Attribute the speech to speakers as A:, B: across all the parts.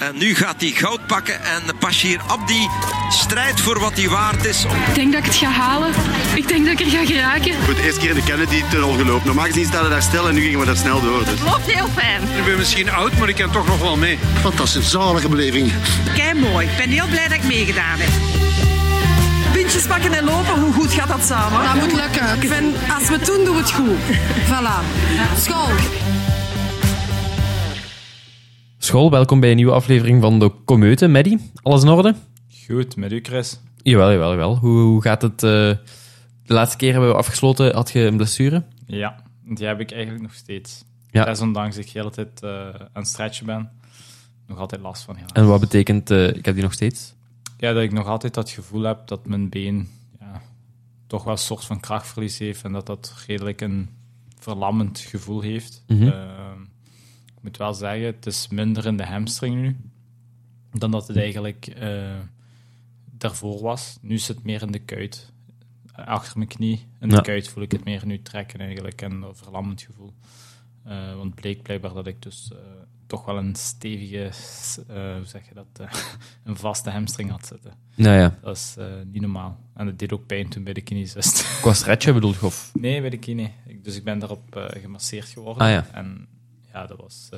A: En nu gaat hij goud pakken en Bashir Abdi strijdt voor wat hij waard is.
B: Ik denk dat ik het ga halen. Ik denk dat ik er ga geraken.
C: Voor de eerste keer in de Kennedy-tunnel gelopen. Normaal gezien staan we daar stil en nu gingen we daar snel door. Dus.
D: Loopt heel fijn.
E: Ik ben misschien oud, maar ik kan toch nog wel mee.
C: Fantastisch, zalige beleving.
D: Kei mooi. Ik ben heel blij dat ik meegedaan heb. Pintjes pakken en lopen, hoe goed gaat dat samen?
B: Dat moet lukken. Ik vind, als we het doen, doen we het goed. Voilà. School.
F: School, welkom bij een nieuwe aflevering van de Comeute. Maddie, alles in orde?
G: Goed, met u Chris?
F: Jawel, jawel, jawel. Hoe, hoe gaat het? eh, de laatste keer hebben we afgesloten, had je een blessure?
G: Ja, die heb ik eigenlijk nog steeds.
F: Ja.
G: Desondanks ik de hele tijd eh, aan het stretchen ben, nog altijd last van.
F: En wat betekent, eh, ik heb die nog steeds?
G: ja, dat ik nog altijd dat gevoel heb dat mijn been ja, toch wel een soort van krachtverlies heeft en dat dat redelijk een verlammend gevoel heeft.
F: Mhm.
G: Eh, ik moet wel zeggen, het is minder in de hamstring nu dan dat het eigenlijk eh, daarvoor was. Nu is het meer in de kuit. Achter mijn knie, in de
F: Ja.
G: kuit voel ik het meer nu trekken eigenlijk en een verlammend gevoel. Eh, want bleek blijkbaar dat ik dus eh, toch wel een stevige, hoe zeg je dat, een vaste hamstring had zitten.
F: Nou ja,
G: Dat is niet normaal. En het deed ook pijn toen bij de kinesist.
F: qua stretchen bedoel je? Of...
G: nee, bij de kine. Dus ik ben daarop gemasseerd geworden.
F: Ah, ja.
G: En ja, dat was...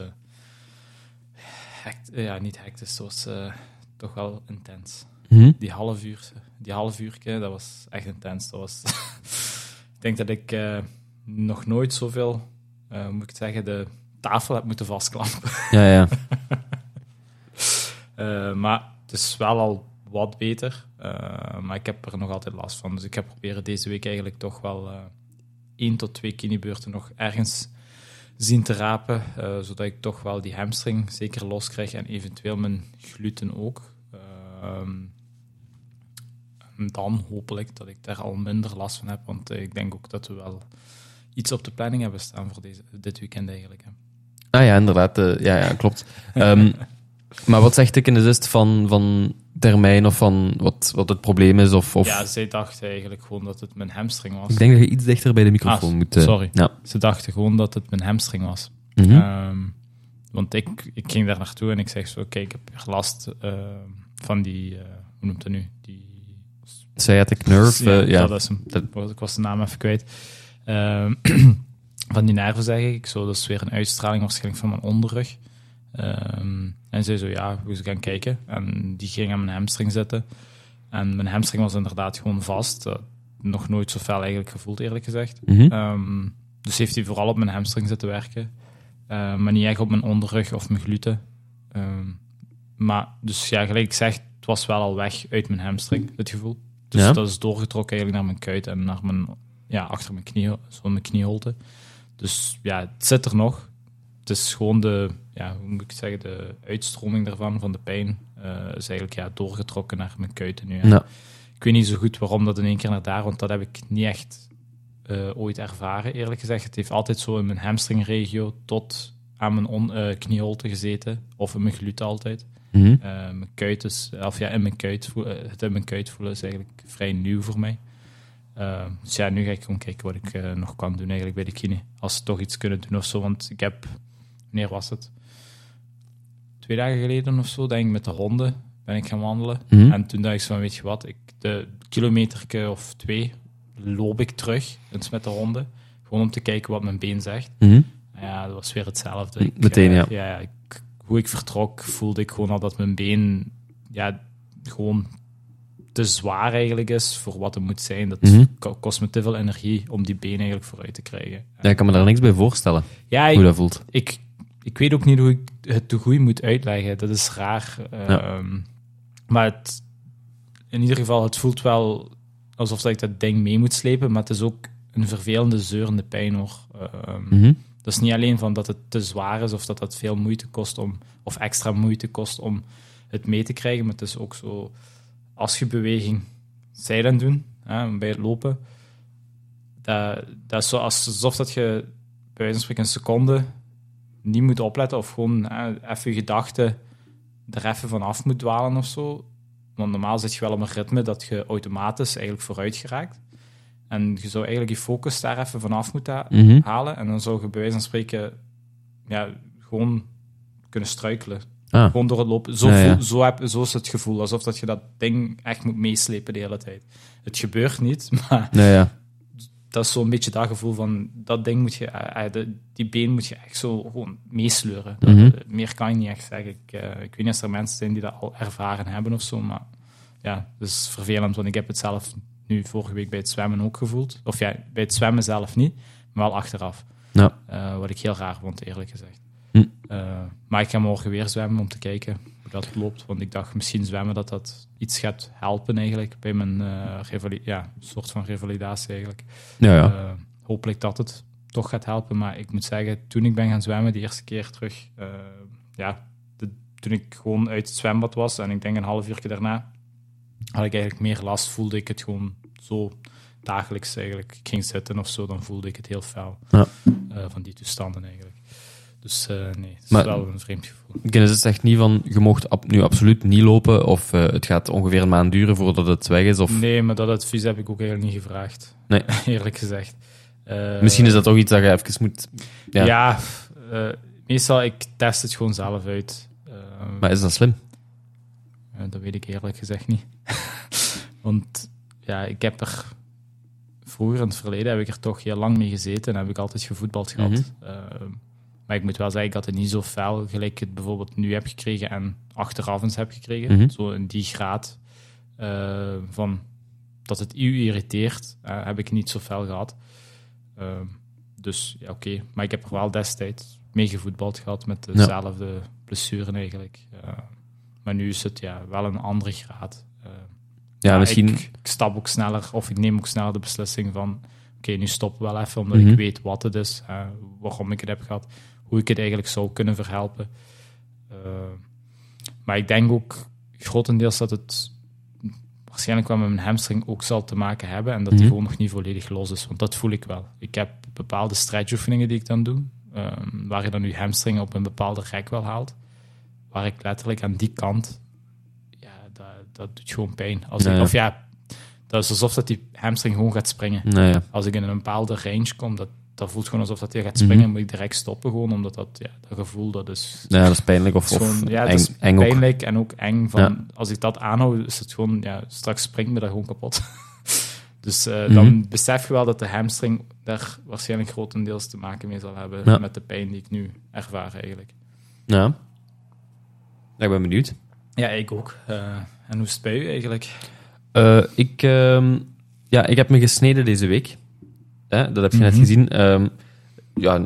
G: hect- ja, niet hectisch, dat was eh, toch wel intens.
F: Mhm.
G: Die half uur, die half uurtje, dat was echt intens. Dat was... ik denk dat ik nog nooit zoveel, moet ik zeggen, de tafel heb moeten vastklampen.
F: Ja, ja.
G: Maar het is wel al wat beter. Maar ik heb er nog altijd last van. Dus ik heb proberen deze week eigenlijk toch wel één tot twee kinebeurten nog ergens zien te rapen. eh, zodat ik toch wel die hamstring zeker los krijg en eventueel mijn gluten ook. Ehm, dan hopelijk dat ik daar al minder last van heb. Want eh, ik denk ook dat we wel iets op de planning hebben staan voor deze, dit weekend eigenlijk. Hè.
F: Ah ja, inderdaad. eh, ja, ja, klopt. Ehm, maar wat zegt de kinesist van, van termijn of van wat, wat het probleem is? Of, of...
G: Ja, zij dachten eigenlijk gewoon dat het mijn hamstring was.
F: Ik denk dat je iets dichter bij de microfoon
G: Ah,
F: moet... eh,
G: sorry.
F: Ja.
G: Ze dachten gewoon dat het mijn hamstring was.
F: Mhm.
G: Ehm, want ik, ik ging daar naartoe en ik zeg zo, kijk, ik heb hier last eh, van die, eh, hoe noemt dat nu? Die,
F: Sciatic nerve,
G: ja,
F: ja.
G: dat is hem.
F: Dat-
G: Ik was de naam even kwijt. Ehm, van die nerven zeg ik. Zo, dat is weer een uitstraling waarschijnlijk van mijn onderrug. Ehm, en zei zo, ja, we gaan kijken. En die ging aan mijn hamstring zitten. En mijn hamstring was inderdaad gewoon vast. Nog nooit zo fel eigenlijk gevoeld, eerlijk gezegd.
F: Mhm.
G: Ehm, dus heeft hij vooral op mijn hamstring zitten werken. Eh, maar niet echt op mijn onderrug of mijn gluten. Ehm, maar, dus ja, gelijk ik zeg, het was wel al weg uit mijn hamstring, het gevoel. Dus
F: Ja.
G: dat is doorgetrokken eigenlijk naar mijn kuit en naar mijn, ja, achter mijn knie, zo mijn knieholte. Dus ja, het zit er nog. Het is gewoon de, ja, hoe moet ik zeggen, de uitstroming daarvan, van de pijn, eh, is eigenlijk ja, doorgetrokken naar mijn kuiten nu.
F: Ja.
G: Ik weet niet zo goed waarom dat in één keer naar daar, want dat heb ik niet echt eh, ooit ervaren, eerlijk gezegd. Het heeft altijd zo in mijn hamstringregio tot aan mijn on, eh, knieholte gezeten, of in mijn gluten altijd.
F: Mhm.
G: Mijn kuit is, of ja, in mijn kuit, het in mijn kuit voelen is eigenlijk vrij nieuw voor mij. Dus ja, nu ga ik gewoon kijken wat ik nog kan doen eigenlijk bij de kine. Als ze toch iets kunnen doen of zo, want ik heb, wanneer was het? Twee dagen geleden of zo, denk ik, met de honden ben ik gaan wandelen.
F: Mhm.
G: En toen dacht ik zo van, weet je wat, ik, de kilometer of twee loop ik terug, eens met de honden. Gewoon om te kijken wat mijn been zegt.
F: Mhm.
G: Ja, dat was weer hetzelfde. Ik,
F: Meteen,
G: eh,
F: ja.
G: ja ik, hoe ik vertrok, voelde ik gewoon al dat mijn been ja, gewoon te zwaar eigenlijk is voor wat het moet zijn. Dat
F: Mhm.
G: ko- kost me te veel energie om die been eigenlijk vooruit te krijgen.
F: Ja, ik kan me daar niks bij voorstellen,
G: Ja,
F: hoe dat voelt.
G: ik, ik weet ook niet hoe ik het te goed moet uitleggen. Dat is raar. Ehm, Maar het, in ieder geval, het voelt wel alsof dat ik dat ding mee moet slepen, maar het is ook een vervelende, zeurende pijn hoor. Ehm,
F: Mhm.
G: Dat is niet alleen van dat het te zwaar is of dat dat veel moeite kost om, of extra moeite kost om het mee te krijgen, maar het is ook zo, als je beweging zij dan doen, hè, bij het lopen, dat, dat is zo als- alsof dat je bij wijze van spreken een seconde niet moet opletten of gewoon hè, even je gedachten er even van af moet dwalen of zo. Want normaal zit je wel op een ritme dat je automatisch eigenlijk vooruit geraakt. En je zou eigenlijk je focus daar even vanaf moeten ha-
F: Mhm.
G: halen. En dan zou je bij wijze van spreken ja, gewoon kunnen struikelen.
F: Ah.
G: Gewoon door het lopen. Zo,
F: Ja, ja.
G: voel- zo, heb, zo is het gevoel. Alsof dat je dat ding echt moet meeslepen de hele tijd. Het gebeurt niet, maar
F: ja.
G: Dat is zo'n beetje dat gevoel van... Dat ding moet je... eh, eh, de- die been moet je echt zo gewoon meesleuren.
F: Mhm.
G: eh, meer kan je niet echt zeggen. Ik, ik weet niet of er mensen zijn die dat al ervaren hebben of zo, maar... Ja, dat is vervelend, want ik heb het zelf nu vorige week bij het zwemmen ook gevoeld. Of ja, bij het zwemmen zelf niet, maar wel achteraf.
F: Ja.
G: Wat ik heel raar vond, eerlijk gezegd.
F: Hm.
G: Eh, maar ik ga morgen weer zwemmen om te kijken hoe dat loopt. Want ik dacht misschien zwemmen dat dat iets gaat helpen eigenlijk bij mijn eh, ja, soort van revalidatie eigenlijk.
F: Ja, ja.
G: Eh, hopelijk dat het toch gaat helpen. Maar ik moet zeggen, toen ik ben gaan zwemmen, de eerste keer terug, ja, de- toen ik gewoon uit het zwembad was en ik denk een half uur daarna, had ik eigenlijk meer last, voelde ik het gewoon zo dagelijks eigenlijk. Ik ging zitten of zo, dan voelde ik het heel fel
F: Ja.
G: van die toestanden eigenlijk. Dus eh, nee, het is
F: Maar-
G: wel een vreemd gevoel.
F: Kennis is echt niet van, je mocht ab- nu absoluut niet lopen, of eh, het gaat ongeveer een maand duren voordat het weg is, of
G: Nee, maar dat advies heb ik ook eigenlijk niet gevraagd.
F: Nee.
G: Eerlijk gezegd. Eh,
F: misschien is dat toch iets dat je even moet... Ja,
G: Ja, meestal ik test het gewoon zelf uit.
F: Maar is dat slim?
G: dat weet ik eerlijk gezegd niet. Want ja, ik heb er vroeger in het verleden heb ik er toch heel lang mee gezeten en heb ik altijd gevoetbald gehad.
F: Mhm.
G: Maar ik moet wel zeggen, ik had het niet zo fel gelijk het bijvoorbeeld nu heb gekregen en achteraf eens heb gekregen.
F: Mhm.
G: Zo in die graad eh, van dat het u irriteert, eh, heb ik niet zo fel gehad. Ehm, dus ja, oké. Maar ik heb er wel destijds mee gevoetbald gehad met dezelfde blessuren eigenlijk. Eh, maar nu is het ja, wel een andere graad.
F: Ja, misschien...
G: Ik, ik stap ook sneller, of ik neem ook sneller de beslissing van... Oké, nu we wel even, omdat
F: Mhm.
G: ik weet wat het is, waarom ik het heb gehad, hoe ik het eigenlijk zou kunnen verhelpen. Eh, maar ik denk ook grotendeels dat het waarschijnlijk wel met mijn hamstring ook zal te maken hebben en dat die
F: Mhm.
G: gewoon nog niet volledig los is, want dat voel ik wel. Ik heb bepaalde stretchoefeningen die ik dan doe, ehm, waar je dan je hamstring op een bepaalde rek wel haalt, waar ik letterlijk aan die kant, ja, dat, dat doet gewoon pijn. Als ik. Of ja, dat is alsof dat die hamstring gewoon gaat springen.
F: Nee, ja.
G: Als ik in een bepaalde range kom, dat, dat voelt gewoon alsof dat hij gaat
F: Mhm.
G: springen, moet ik direct stoppen gewoon, omdat dat, ja, dat gevoel, dat is
F: ja, dat is pijnlijk of,
G: gewoon, ja,
F: eng,
G: is
F: eng ook.
G: pijnlijk en ook eng. Van,
F: Ja.
G: Als ik dat aanhoud, is het gewoon, ja, straks springt me dat gewoon kapot. dus eh,
F: Mhm.
G: dan besef je wel dat de hamstring daar waarschijnlijk grotendeels te maken mee zal hebben
F: Ja.
G: met de pijn die ik nu ervaar eigenlijk.
F: Ja. Ja, ik ben benieuwd.
G: Ja, ik ook. Eh, en hoe is het bij u eigenlijk?
F: Eh, ik, ehm, ja, ik heb me gesneden deze week. Hè, dat heb je net
G: Mhm.
F: gezien. Ehm, ja,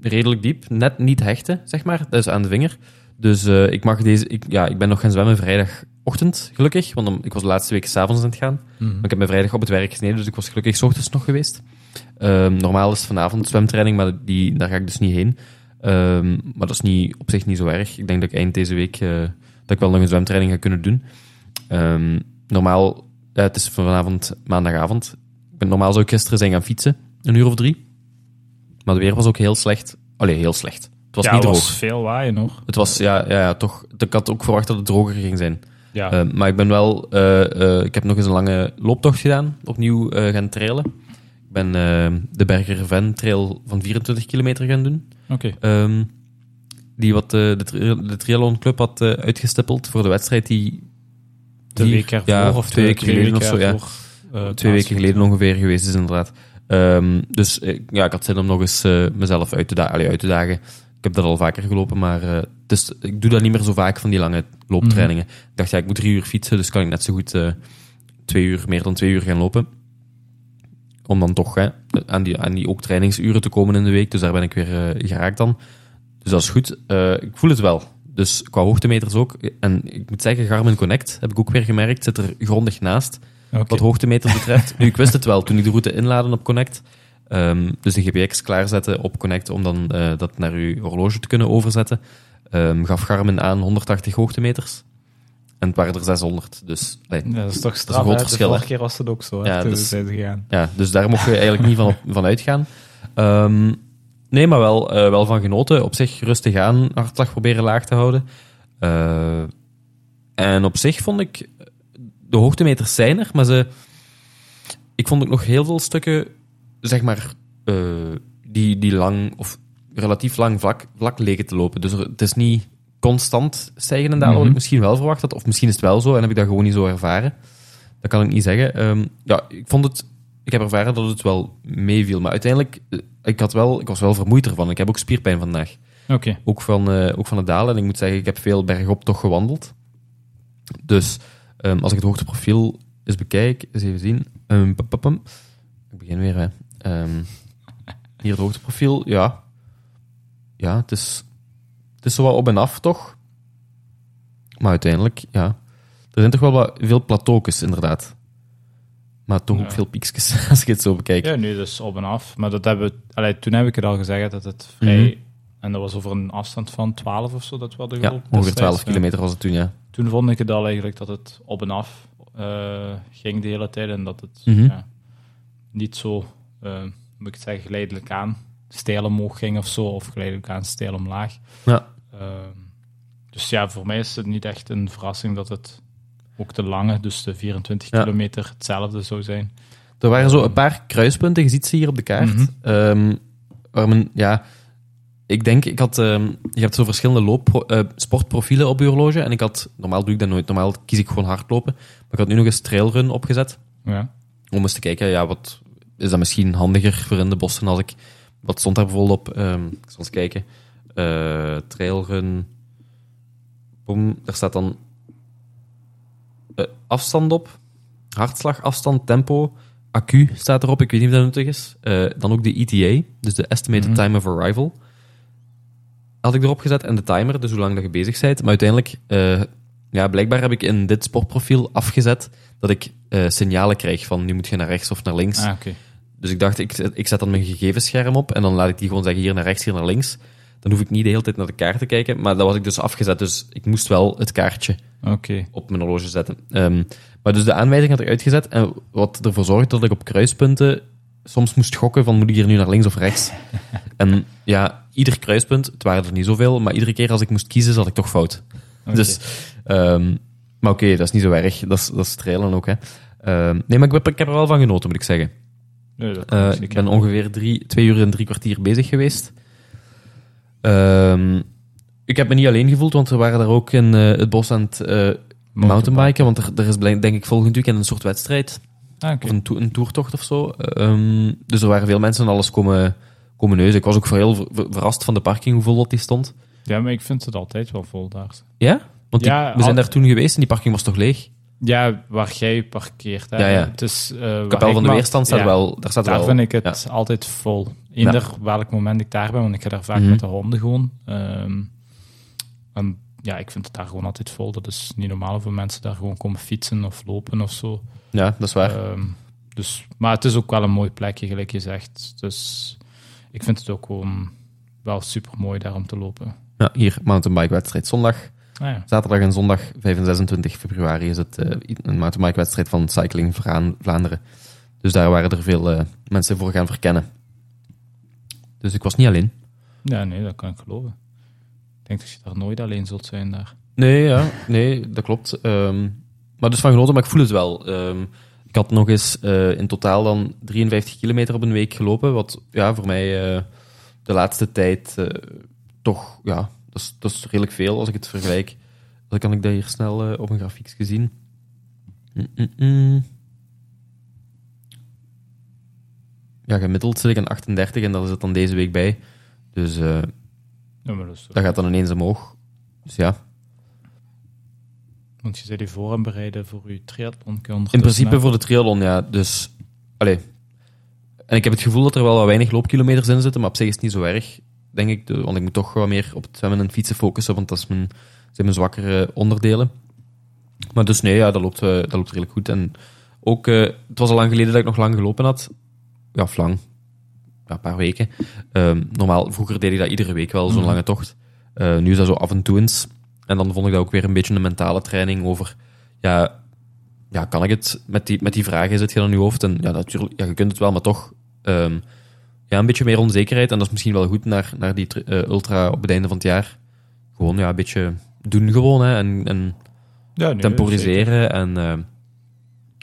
F: redelijk diep. Net niet hechten, zeg maar. Dat is aan de vinger. Dus eh, ik, mag deze, ik, ja, ik ben nog gaan zwemmen vrijdagochtend, gelukkig. Want ik was de laatste week s'avonds aan het gaan. Maar ik heb me vrijdag op het werk gesneden, dus ik was gelukkig 's ochtends nog geweest. Ehm, normaal is het vanavond zwemtraining, maar die, daar ga ik dus niet heen. Ehm, maar dat is niet, op zich niet zo erg. Ik denk dat ik eind deze week eh, dat ik wel nog een zwemtraining ga kunnen doen. Normaal, ja, het is vanavond maandagavond. Ben, normaal zou ik gisteren zijn gaan fietsen, een uur of drie. Maar het weer was ook heel slecht. Allee, heel slecht. Het was
G: ja,
F: niet droog.
G: was veel waaien nog.
F: Het was, ja, ja, ja, toch. Ik had ook verwacht dat het droger ging zijn.
G: Ja.
F: Eh, maar ik ben wel, eh, eh, ik heb nog eens een lange looptocht gedaan, opnieuw gaan trailen. Ik ben de Berger Ven trail van 24 kilometer gaan doen.
G: Oké.
F: Ehm, die wat de, de Triathlon Club had uitgestippeld voor de wedstrijd die
G: De week ervoor,
F: ja,
G: of
F: twee weken geleden of zo,
G: ervoor,
F: twee weken geleden ongeveer geweest is, inderdaad. Ehm, dus eh, ja, ik had zin om nog eens eh, mezelf uit te, da allee, uit te dagen. Ik heb dat al vaker gelopen, maar eh, dus, ik doe dat niet meer zo vaak van die lange looptrainingen. Ik dacht, ja, ik moet drie uur fietsen, dus kan ik net zo goed eh, twee uur, meer dan twee uur gaan lopen. Om dan toch hè, aan, die, aan die ook trainingsuren te komen in de week. Dus daar ben ik weer eh, geraakt dan. Dus dat is goed. Eh, ik voel het wel. Dus qua hoogtemeters ook. En ik moet zeggen, Garmin Connect, heb ik ook weer gemerkt, zit er grondig naast Wat hoogtemeters betreft. nu, ik wist het wel toen ik de route inladen op Connect. Ehm, dus de GPX klaarzetten op Connect om dan eh, dat naar uw horloge te kunnen overzetten. Ehm, gaf Garmin aan 180 hoogtemeters. En het waren er 600. Dus,
G: Ja, dat is toch straf.
F: een groot verschil,
G: De vorige keer was het ook zo.
F: Ja, dus- ja, dus daar mocht je eigenlijk niet van, op, van uitgaan. Ehm, nee, maar wel, eh, wel van genoten. Op zich rustig aan, hartslag proberen laag te houden. Eh, en op zich vond ik, de hoogtemeters zijn er, maar ze, ik vond ook nog heel veel stukken, zeg maar, eh, die, die lang of relatief lang vlak, vlak leken te lopen. Dus er- het is niet constant stijgen en dalen, wat
G: Mhm.
F: ik misschien wel verwacht had. Of misschien is het wel zo en heb ik dat gewoon niet zo ervaren. Dat kan ik niet zeggen. Ehm, ja, ik vond het... Ik heb ervaren dat het wel meeviel. Maar uiteindelijk, eh, ik, had wel, ik was wel vermoeid ervan. Ik heb ook spierpijn vandaag.
G: Oké.
F: Ook van, eh, ook van het dalen. En ik moet zeggen, ik heb veel bergop toch gewandeld. Dus ehm, als ik het hoogteprofiel eens bekijk, eens even zien. Ehm. Ik begin weer. Hè. Ehm, hier het hoogteprofiel, ja. Ja, het is, het is zo wat op en af, toch? Maar uiteindelijk, ja. Er zijn toch wel wat, veel plateaus, inderdaad. Maar toch
G: Ja.
F: ook veel piekjes, als ik het zo bekijk.
G: Ja, nu dus op en af. Maar dat hebben allee, toen heb ik het al gezegd dat het vrij...
F: Mhm.
G: En dat was over een afstand van 12 of zo dat we hadden
F: Ja, ongeveer
G: destijds.
F: 12 kilometer was het toen, ja.
G: Toen vond ik het al eigenlijk dat het op en af eh, ging de hele tijd. En dat het
F: Mhm.
G: ja, niet zo, eh, moet ik het zeggen, geleidelijk aan stijl omhoog ging of zo. Of geleidelijk aan stijl omlaag.
F: Ja.
G: Ehm, dus ja, voor mij is het niet echt een verrassing dat het ook de lange, dus de 24
F: Ja.
G: kilometer, hetzelfde zou zijn.
F: Er waren zo een paar kruispunten, je ziet ze hier op de kaart. Ehm, waar men, ja, ik denk, ik had, ehm, je hebt zo verschillende loop, eh, sportprofielen op je horloge. En ik had, normaal doe ik dat nooit, normaal kies ik gewoon hardlopen. Maar ik had nu nog eens trailrun opgezet.
G: Ja.
F: Om eens te kijken, ja, wat is dat misschien handiger voor in de bossen als ik, wat stond daar bijvoorbeeld op? Ehm, ik zal eens kijken. Eh, trailrun, boom, daar staat dan eh, afstand op, hartslag, afstand, tempo, accu staat erop, ik weet niet of dat nuttig is. Dan ook de ETA, dus de Estimated
G: Mhm.
F: Time of Arrival. Had ik erop gezet en de timer, dus hoe lang dat je bezig bent. Maar uiteindelijk, eh, ja, blijkbaar heb ik in dit sportprofiel afgezet dat ik eh, signalen krijg van nu moet je naar rechts of naar links.
G: Ah.
F: Dus ik dacht, ik, zet- ik zet dan mijn gegevensscherm op en dan laat ik die gewoon zeggen hier naar rechts, hier naar links. Dan hoef ik niet de hele tijd naar de kaart te kijken, maar dat was ik dus afgezet. Dus ik moest wel het kaartje op mijn horloge zetten. Ehm, maar dus de aanwijzing had ik uitgezet. En wat ervoor zorgde dat ik op kruispunten soms moest gokken van moet ik hier nu naar links of rechts. en ja, ieder kruispunt, het waren er niet zoveel, maar iedere keer als ik moest kiezen zat ik toch fout. Dus, ehm, maar oké, dat is niet zo erg. Dat is, dat is trailen ook, hè. Ehm, nee, maar ik heb, ik heb er wel van genoten, moet ik zeggen.
G: Nee, dat kan
F: Eh, ik ben ongeveer drie, twee uur en drie kwartier bezig geweest. Ehm, ik heb me niet alleen gevoeld, want we waren daar ook in eh, het bos aan het eh, mountainbiken. Want er, er is denk ik volgend weekend een soort wedstrijd.
G: Ah.
F: Of een, to- een toertocht of zo. Dus er waren veel mensen en alles komen, Ik was ook heel ver- ver- verrast van de parking, hoe vol dat die stond.
G: Ja, maar ik vind het altijd wel vol daar.
F: Ja? Want die-
G: Ja,
F: we zijn
G: al-
F: daar toen geweest en die parking was toch leeg?
G: Ja, waar jij parkeert. Hè.
F: Ja, ja.
G: Het is, eh,
F: Kapel van de Weerstand staat
G: ja,
F: wel... Daar staat
G: Daar
F: wel...
G: vind ik het altijd vol. Eender welk moment ik daar ben, want ik ga daar vaak
F: Mhm.
G: met de honden gewoon. Ehm, en ja, ik vind het daar gewoon altijd vol. Dat is niet normaal voor mensen daar gewoon komen fietsen of lopen of zo.
F: Ja, dat is waar.
G: Ehm, dus, maar het is ook wel een mooi plekje, gelijk je zegt. Dus ik vind het ook gewoon wel super mooi daar om te lopen.
F: Ja, hier, mountainbike-wedstrijd zondag.
G: Ah, ja.
F: Zaterdag en zondag 5 en 26 februari is het eh, een mountainbike-wedstrijd van Cycling Vlaanderen. Dus daar waren er veel eh, mensen voor gaan verkennen. Dus ik was niet alleen.
G: ja, nee, dat kan ik geloven. Ik denk dat je daar nooit alleen zult zijn daar.
F: Nee, ja, nee, dat klopt. Ehm, maar dus van genoten, maar ik voel het wel. Ehm, ik had nog eens eh, in totaal dan 53 kilometer op een week gelopen, wat ja, voor mij eh, de laatste tijd eh, toch, ja, dat is, dat is redelijk veel als ik het vergelijk. Dan kan ik dat hier snel op een grafiek zien. Mm, mm, mm. Ja, gemiddeld zit ik aan 38 en daar zit dan deze week bij. Dus
G: Ja, dat is
F: dat gaat dan ineens omhoog. Dus ja,
G: Want je zei die voor en bereiden voor je triathlon.
F: In principe voor de triathlon, ja. Dus, allee. En ik heb het gevoel dat er wel wat weinig loopkilometers in zitten, maar op zich is het niet zo erg, denk ik. Want ik moet toch wat meer op het zwemmen en fietsen focussen, want dat is mijn, zijn mijn zwakkere onderdelen. Maar dus nee, ja, dat loopt, eh, dat loopt redelijk goed. En ook, eh, het was al lang geleden dat ik nog lang gelopen had. Ja, of lang. Ja, een paar weken. Ehm, normaal, vroeger deed ik dat iedere week wel, zo'n
G: Mhm.
F: lange tocht. Eh, nu is dat zo af en toe eens. En dan vond ik dat ook weer een beetje een mentale training over... Ja, ja, kan ik het? Met die, met die vragen zit je dan in je hoofd. En ja, natuurlijk, ja, je kunt het wel, maar toch ehm, ja, een beetje meer onzekerheid. En dat is misschien wel goed naar, naar die eh, ultra op het einde van het jaar. Gewoon ja, een beetje doen gewoon. Hè, en, en
G: ja, nee,
F: temporiseren. En eh,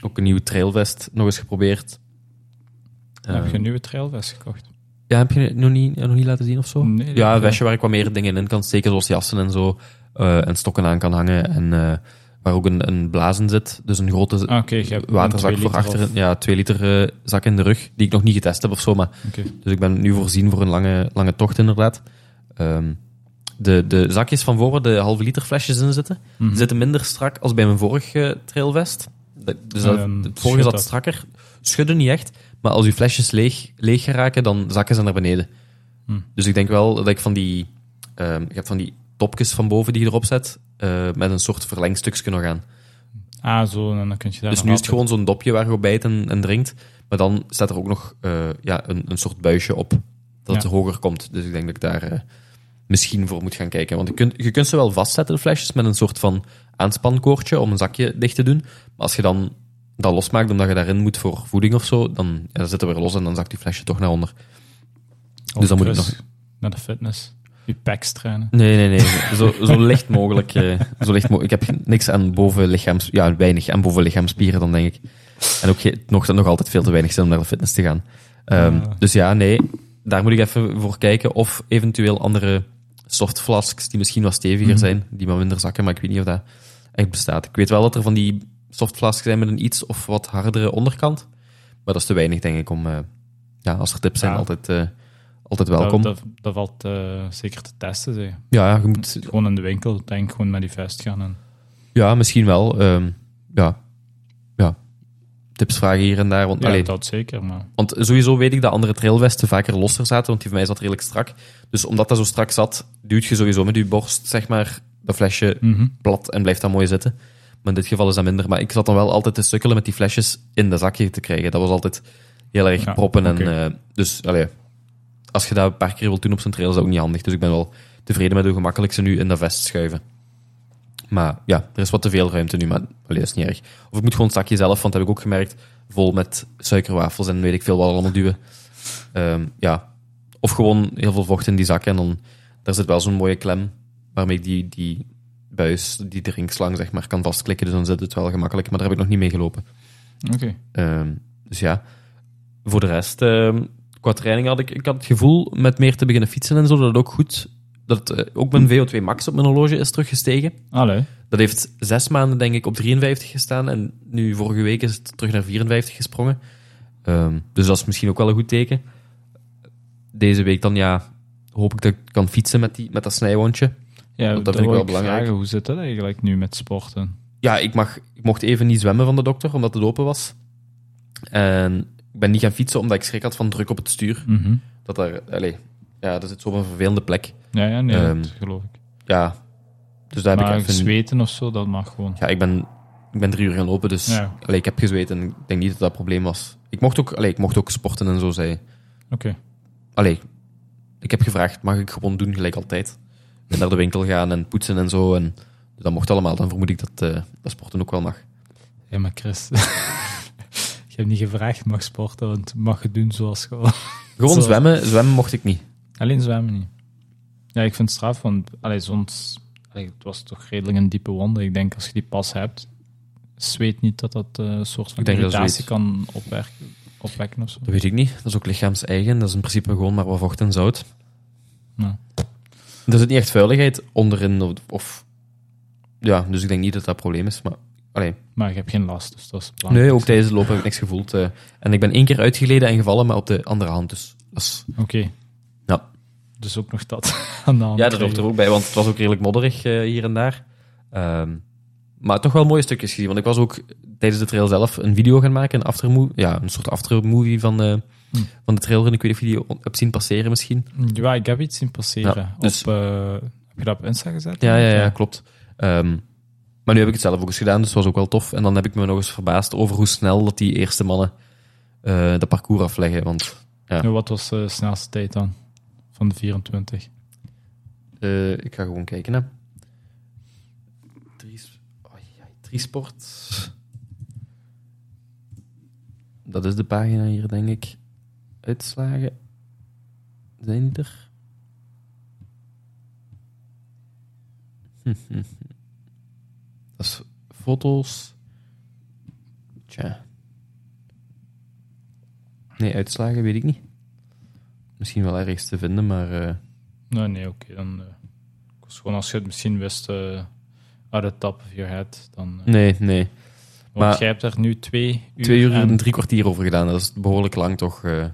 F: ook een nieuwe trailvest nog eens geprobeerd.
G: Heb je een nieuwe trailvest gekocht?
F: ja, heb je het nog niet, nog niet laten zien of zo?
G: Nee,
F: ja, een vestje waar ik wat meer dingen in kan steken, zoals jassen en zo. Eh, en stokken aan kan hangen. En eh, waar ook een, een blazen zit. Dus een grote
G: Ah, je hebt
F: waterzak voor
G: liter
F: achter.
G: of-
F: Ja, twee liter eh, zak in de rug. Die ik nog niet getest heb of zo. Maar dus ik ben nu voorzien voor een lange, lange tocht, inderdaad. Ehm, de, de zakjes van waar de halve liter flesjes in zitten,
G: Mhm.
F: zitten minder strak als bij mijn vorige trailvest. Dus dat,
G: Ehm,
F: het vorige zat strakker. Schudden niet echt, maar als je flesjes leeg, leeg geraken, dan zakken ze naar beneden.
G: Hm.
F: Dus ik denk wel dat ik van die... ehm ik heb van die topjes van boven die je erop zet, eh, met een soort verlengstukje nog aan.
G: Ah, zo, en dan kun je daar
F: Dus nu is het gewoon zo'n dopje waar je op bijt en, en drinkt. Maar dan staat er ook nog eh, ja, een, een soort buisje op. Dat het
G: Ja.
F: hoger komt. Dus ik denk dat ik daar eh, misschien voor moet gaan kijken. Want je kunt, je kunt ze wel vastzetten, de flesjes, met een soort van aanspankoordje om een zakje dicht te doen. Maar als je dan dat losmaakt omdat je daarin moet voor voeding of zo, dan, ja, dan zit het weer los en dan zakt die flesje toch naar onder.
G: Of
F: dus dan moet ik nog-
G: Naar de fitness. Je trainen.
F: Nee, nee, nee. Zo, zo licht mogelijk. eh, zo licht mo ik heb niks aan bovenlichaams... Ja, weinig aan bovenlichaamspieren dan, denk ik. En ook nog, nog altijd veel te weinig zin om naar de fitness te gaan. Ehm,
G: Ah.
F: Dus ja, nee. Daar moet ik even voor kijken. Of eventueel andere soft flasks die misschien wat steviger
G: Mhm.
F: zijn. Die maar minder zakken, maar ik weet niet of dat echt bestaat. Ik weet wel dat er van die soft flasks zijn met een iets of wat hardere onderkant. Maar dat is te weinig, denk ik, om... eh, ja, als er tips zijn,
G: Ja.
F: altijd, eh, altijd welkom.
G: Dat, dat, dat valt eh, zeker te testen. Zeg.
F: Ja, ja, je moet
G: Gewoon in de winkel, denk ik, gewoon met die vest gaan. En...
F: Ja, misschien wel. Ehm, ja. ja. Tips vragen hier en daar. Want,
G: Ja, dat zeker, maar...
F: want sowieso weet ik dat andere trailvesten vaker losser zaten, want die van mij zat redelijk strak. Dus omdat dat zo strak zat, duwt je sowieso met je borst, zeg maar, dat flesje
G: Mhm.
F: plat en blijft dat mooi zitten. Maar in dit geval is dat minder. Maar ik zat dan wel altijd te sukkelen met die flesjes in de zakje te krijgen. Dat was altijd heel erg
G: Ja,
F: proppen. En, eh, dus allee, als je dat een paar keer wilt doen op zijn trail, is dat ook niet handig. Dus ik ben wel tevreden met hoe gemakkelijk ze nu in de vest schuiven. Maar ja, er is wat te veel ruimte nu, maar allee, dat is niet erg. Of ik moet gewoon het zakje zelf, want dat heb ik ook gemerkt, vol met suikerwafels en weet ik veel wat allemaal duwen. Ehm, ja. Of gewoon heel veel vocht in die zak en dan daar zit wel zo'n mooie klem waarmee ik die, die buis, die drinkslang zeg maar, kan vastklikken. Dus dan zit het wel gemakkelijk, maar daar heb ik nog niet mee gelopen.
G: Oké.
F: Ehm, dus ja, voor de rest, ehm, qua training had ik, ik had het gevoel met meer te beginnen fietsen en zo, dat het ook goed, dat eh, ook mijn VO2 max op mijn horloge is teruggestegen.
G: Allee.
F: Dat heeft zes maanden, denk ik, op 53 gestaan. En nu, vorige week, is het terug naar 54 gesprongen. Ehm, dus dat is misschien ook wel een goed teken. Deze week dan, ja, hoop ik dat ik kan fietsen met, die, met dat snijwondje.
G: Ja,
F: dat
G: dat
F: vind ik wel belangrijk.
G: Vragen, hoe zit dat eigenlijk nu met sporten?
F: Ja, ik, mag, ik mocht even niet zwemmen van de dokter, omdat het open was. En ik ben niet gaan fietsen, omdat ik schrik had van druk op het stuur.
G: Mhm.
F: Dat daar, allez, ja, dat zit zo op een vervelende plek.
G: Ja, ja, nee,
F: Ehm,
G: dat geloof ik.
F: Ja, dus daar heb ik even...
G: zweten of zo, dat mag gewoon.
F: Ja, ik ben, ik ben drie uur gaan lopen, dus
G: Ja.
F: ik heb gezweet en ik denk niet dat dat een probleem was. Ik mocht ook, allee, ik mocht ook sporten en zo, zei
G: Oké.
F: Allee, ik heb gevraagd, mag ik gewoon doen, gelijk altijd? En naar de winkel gaan en poetsen en zo. En dat mocht allemaal. Dan vermoed ik dat, eh, dat sporten ook wel mag.
G: Ja, maar Chris... je hebt niet gevraagd, mag sporten, want mag je doen zoals gewoon.
F: Gewoon zwemmen, zwemmen mocht ik niet.
G: Alleen zwemmen niet. Ja, ik vind het straf, want allee, soms, allee, het was toch redelijk een diepe wonde. Ik denk als je die pas hebt, zweet niet dat dat eh, een soort van irritatie kan opwerken, opwekken of zo.
F: Dat weet ik niet. Dat is ook lichaams-eigen. Dat is in principe gewoon maar wat vocht en zout.
G: Ja.
F: Er zit niet echt vuiligheid onderin. Of, of- ja, dus ik denk niet dat dat een probleem is. Maar, allee.
G: Maar ik heb geen last, dus dat is belangrijk.
F: Nee, ook tijdens het lopen heb ik niks gevoeld. eh. en ik ben één keer uitgeleden en gevallen, maar op de andere hand. Dus is...
G: Oké.
F: Ja.
G: Dus ook nog dat aan de hand.
F: Ja, dat hoort er ook bij, want het was ook redelijk modderig eh, hier en daar. Ehm, maar toch wel mooie stukjes gezien. Want ik was ook tijdens de trail zelf een video gaan maken, een, aftermo ja, een soort aftermovie van, eh,
G: Hm.
F: van de trailrun. Ik weet niet of je die hebt zien passeren misschien.
G: Ja, ik heb iets zien passeren.
F: Ja, dus-
G: op, eh, heb je dat op Insta gezet?
F: Ja, ja, ja, klopt. Ehm, maar nu heb ik het zelf ook eens gedaan, dus het was ook wel tof. En dan heb ik me nog eens verbaasd over hoe snel dat die eerste mannen eh de parcours afleggen. Want ja,
G: wat was de snelste tijd dan? Van de 24.
F: eh, ik ga gewoon kijken. Hè. Drie, oh, ja, Driesport. Dat is de pagina hier, denk ik. Uitslagen. Zijn die er? Dat is foto's. Tja. Nee, uitslagen weet ik niet. Misschien wel ergens te vinden, maar... eh,
G: Nee, nee, oké. dan, eh, ik Dus gewoon als je het misschien wist uh, out the top of your head, dan...
F: Nee, nee.
G: Want
F: maar-
G: jij hebt er nu twee uur...
F: Twee uur
G: en-
F: en drie kwartier over gedaan. Dat is behoorlijk lang toch. eh.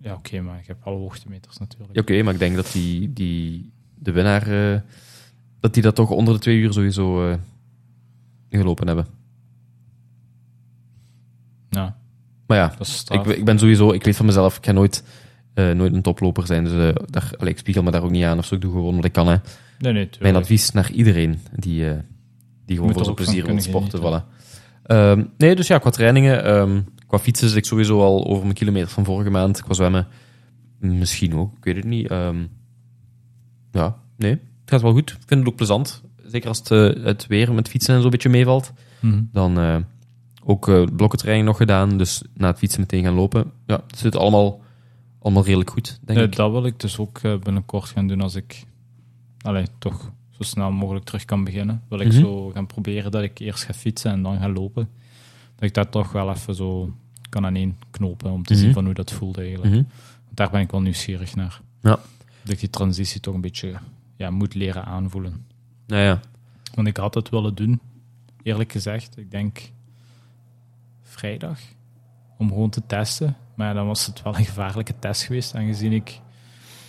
G: Ja, oké, maar ik heb alle hoogtemeters natuurlijk.
F: Ja, Oké, maar ik denk dat die, die de winnaar, eh, dat die dat toch onder de twee uur sowieso eh, gelopen hebben.
G: Ja,
F: Maar ja, ik, ik ben sowieso, ik weet van mezelf, ik ga nooit, eh, nooit een toploper zijn. Dus eh, daar, allee, ik spiegel me daar ook niet aan of zo. Ik doe gewoon wat ik kan. Hè.
G: Nee, nee,
F: Mijn advies naar iedereen die, die gewoon voor zijn plezier wil sporten. Voilà. Ehm, nee, dus ja, qua trainingen, ehm, qua fietsen zit ik sowieso al over mijn kilometer van vorige maand. Qua zwemmen, misschien ook, ik weet het niet. Ehm, ja, nee, het gaat wel goed. Ik vind het ook plezant. Zeker als het, eh, het weer met fietsen en zo een beetje meevalt.
G: Mhm.
F: Dan eh, ook blokkentraining nog gedaan, dus na het fietsen meteen gaan lopen. Ja, het zit allemaal, allemaal redelijk goed, denk
G: Ja,
F: ik.
G: dat wil ik dus ook binnenkort gaan doen als ik allee, toch zo snel mogelijk terug kan beginnen. Wil ik
F: Mhm.
G: zo gaan proberen dat ik eerst ga fietsen en dan ga lopen. Dat ik dat toch wel even zo kan aan één knopen om te
F: Mhm.
G: zien van hoe dat voelt eigenlijk. Want daar ben ik wel nieuwsgierig naar.
F: Ja.
G: Dat ik die transitie toch een beetje ja, moet leren aanvoelen.
F: Ja, ja.
G: Want ik had het willen doen, eerlijk gezegd. Ik denk vrijdag, om gewoon te testen. Maar dan was het wel een gevaarlijke test geweest, aangezien ik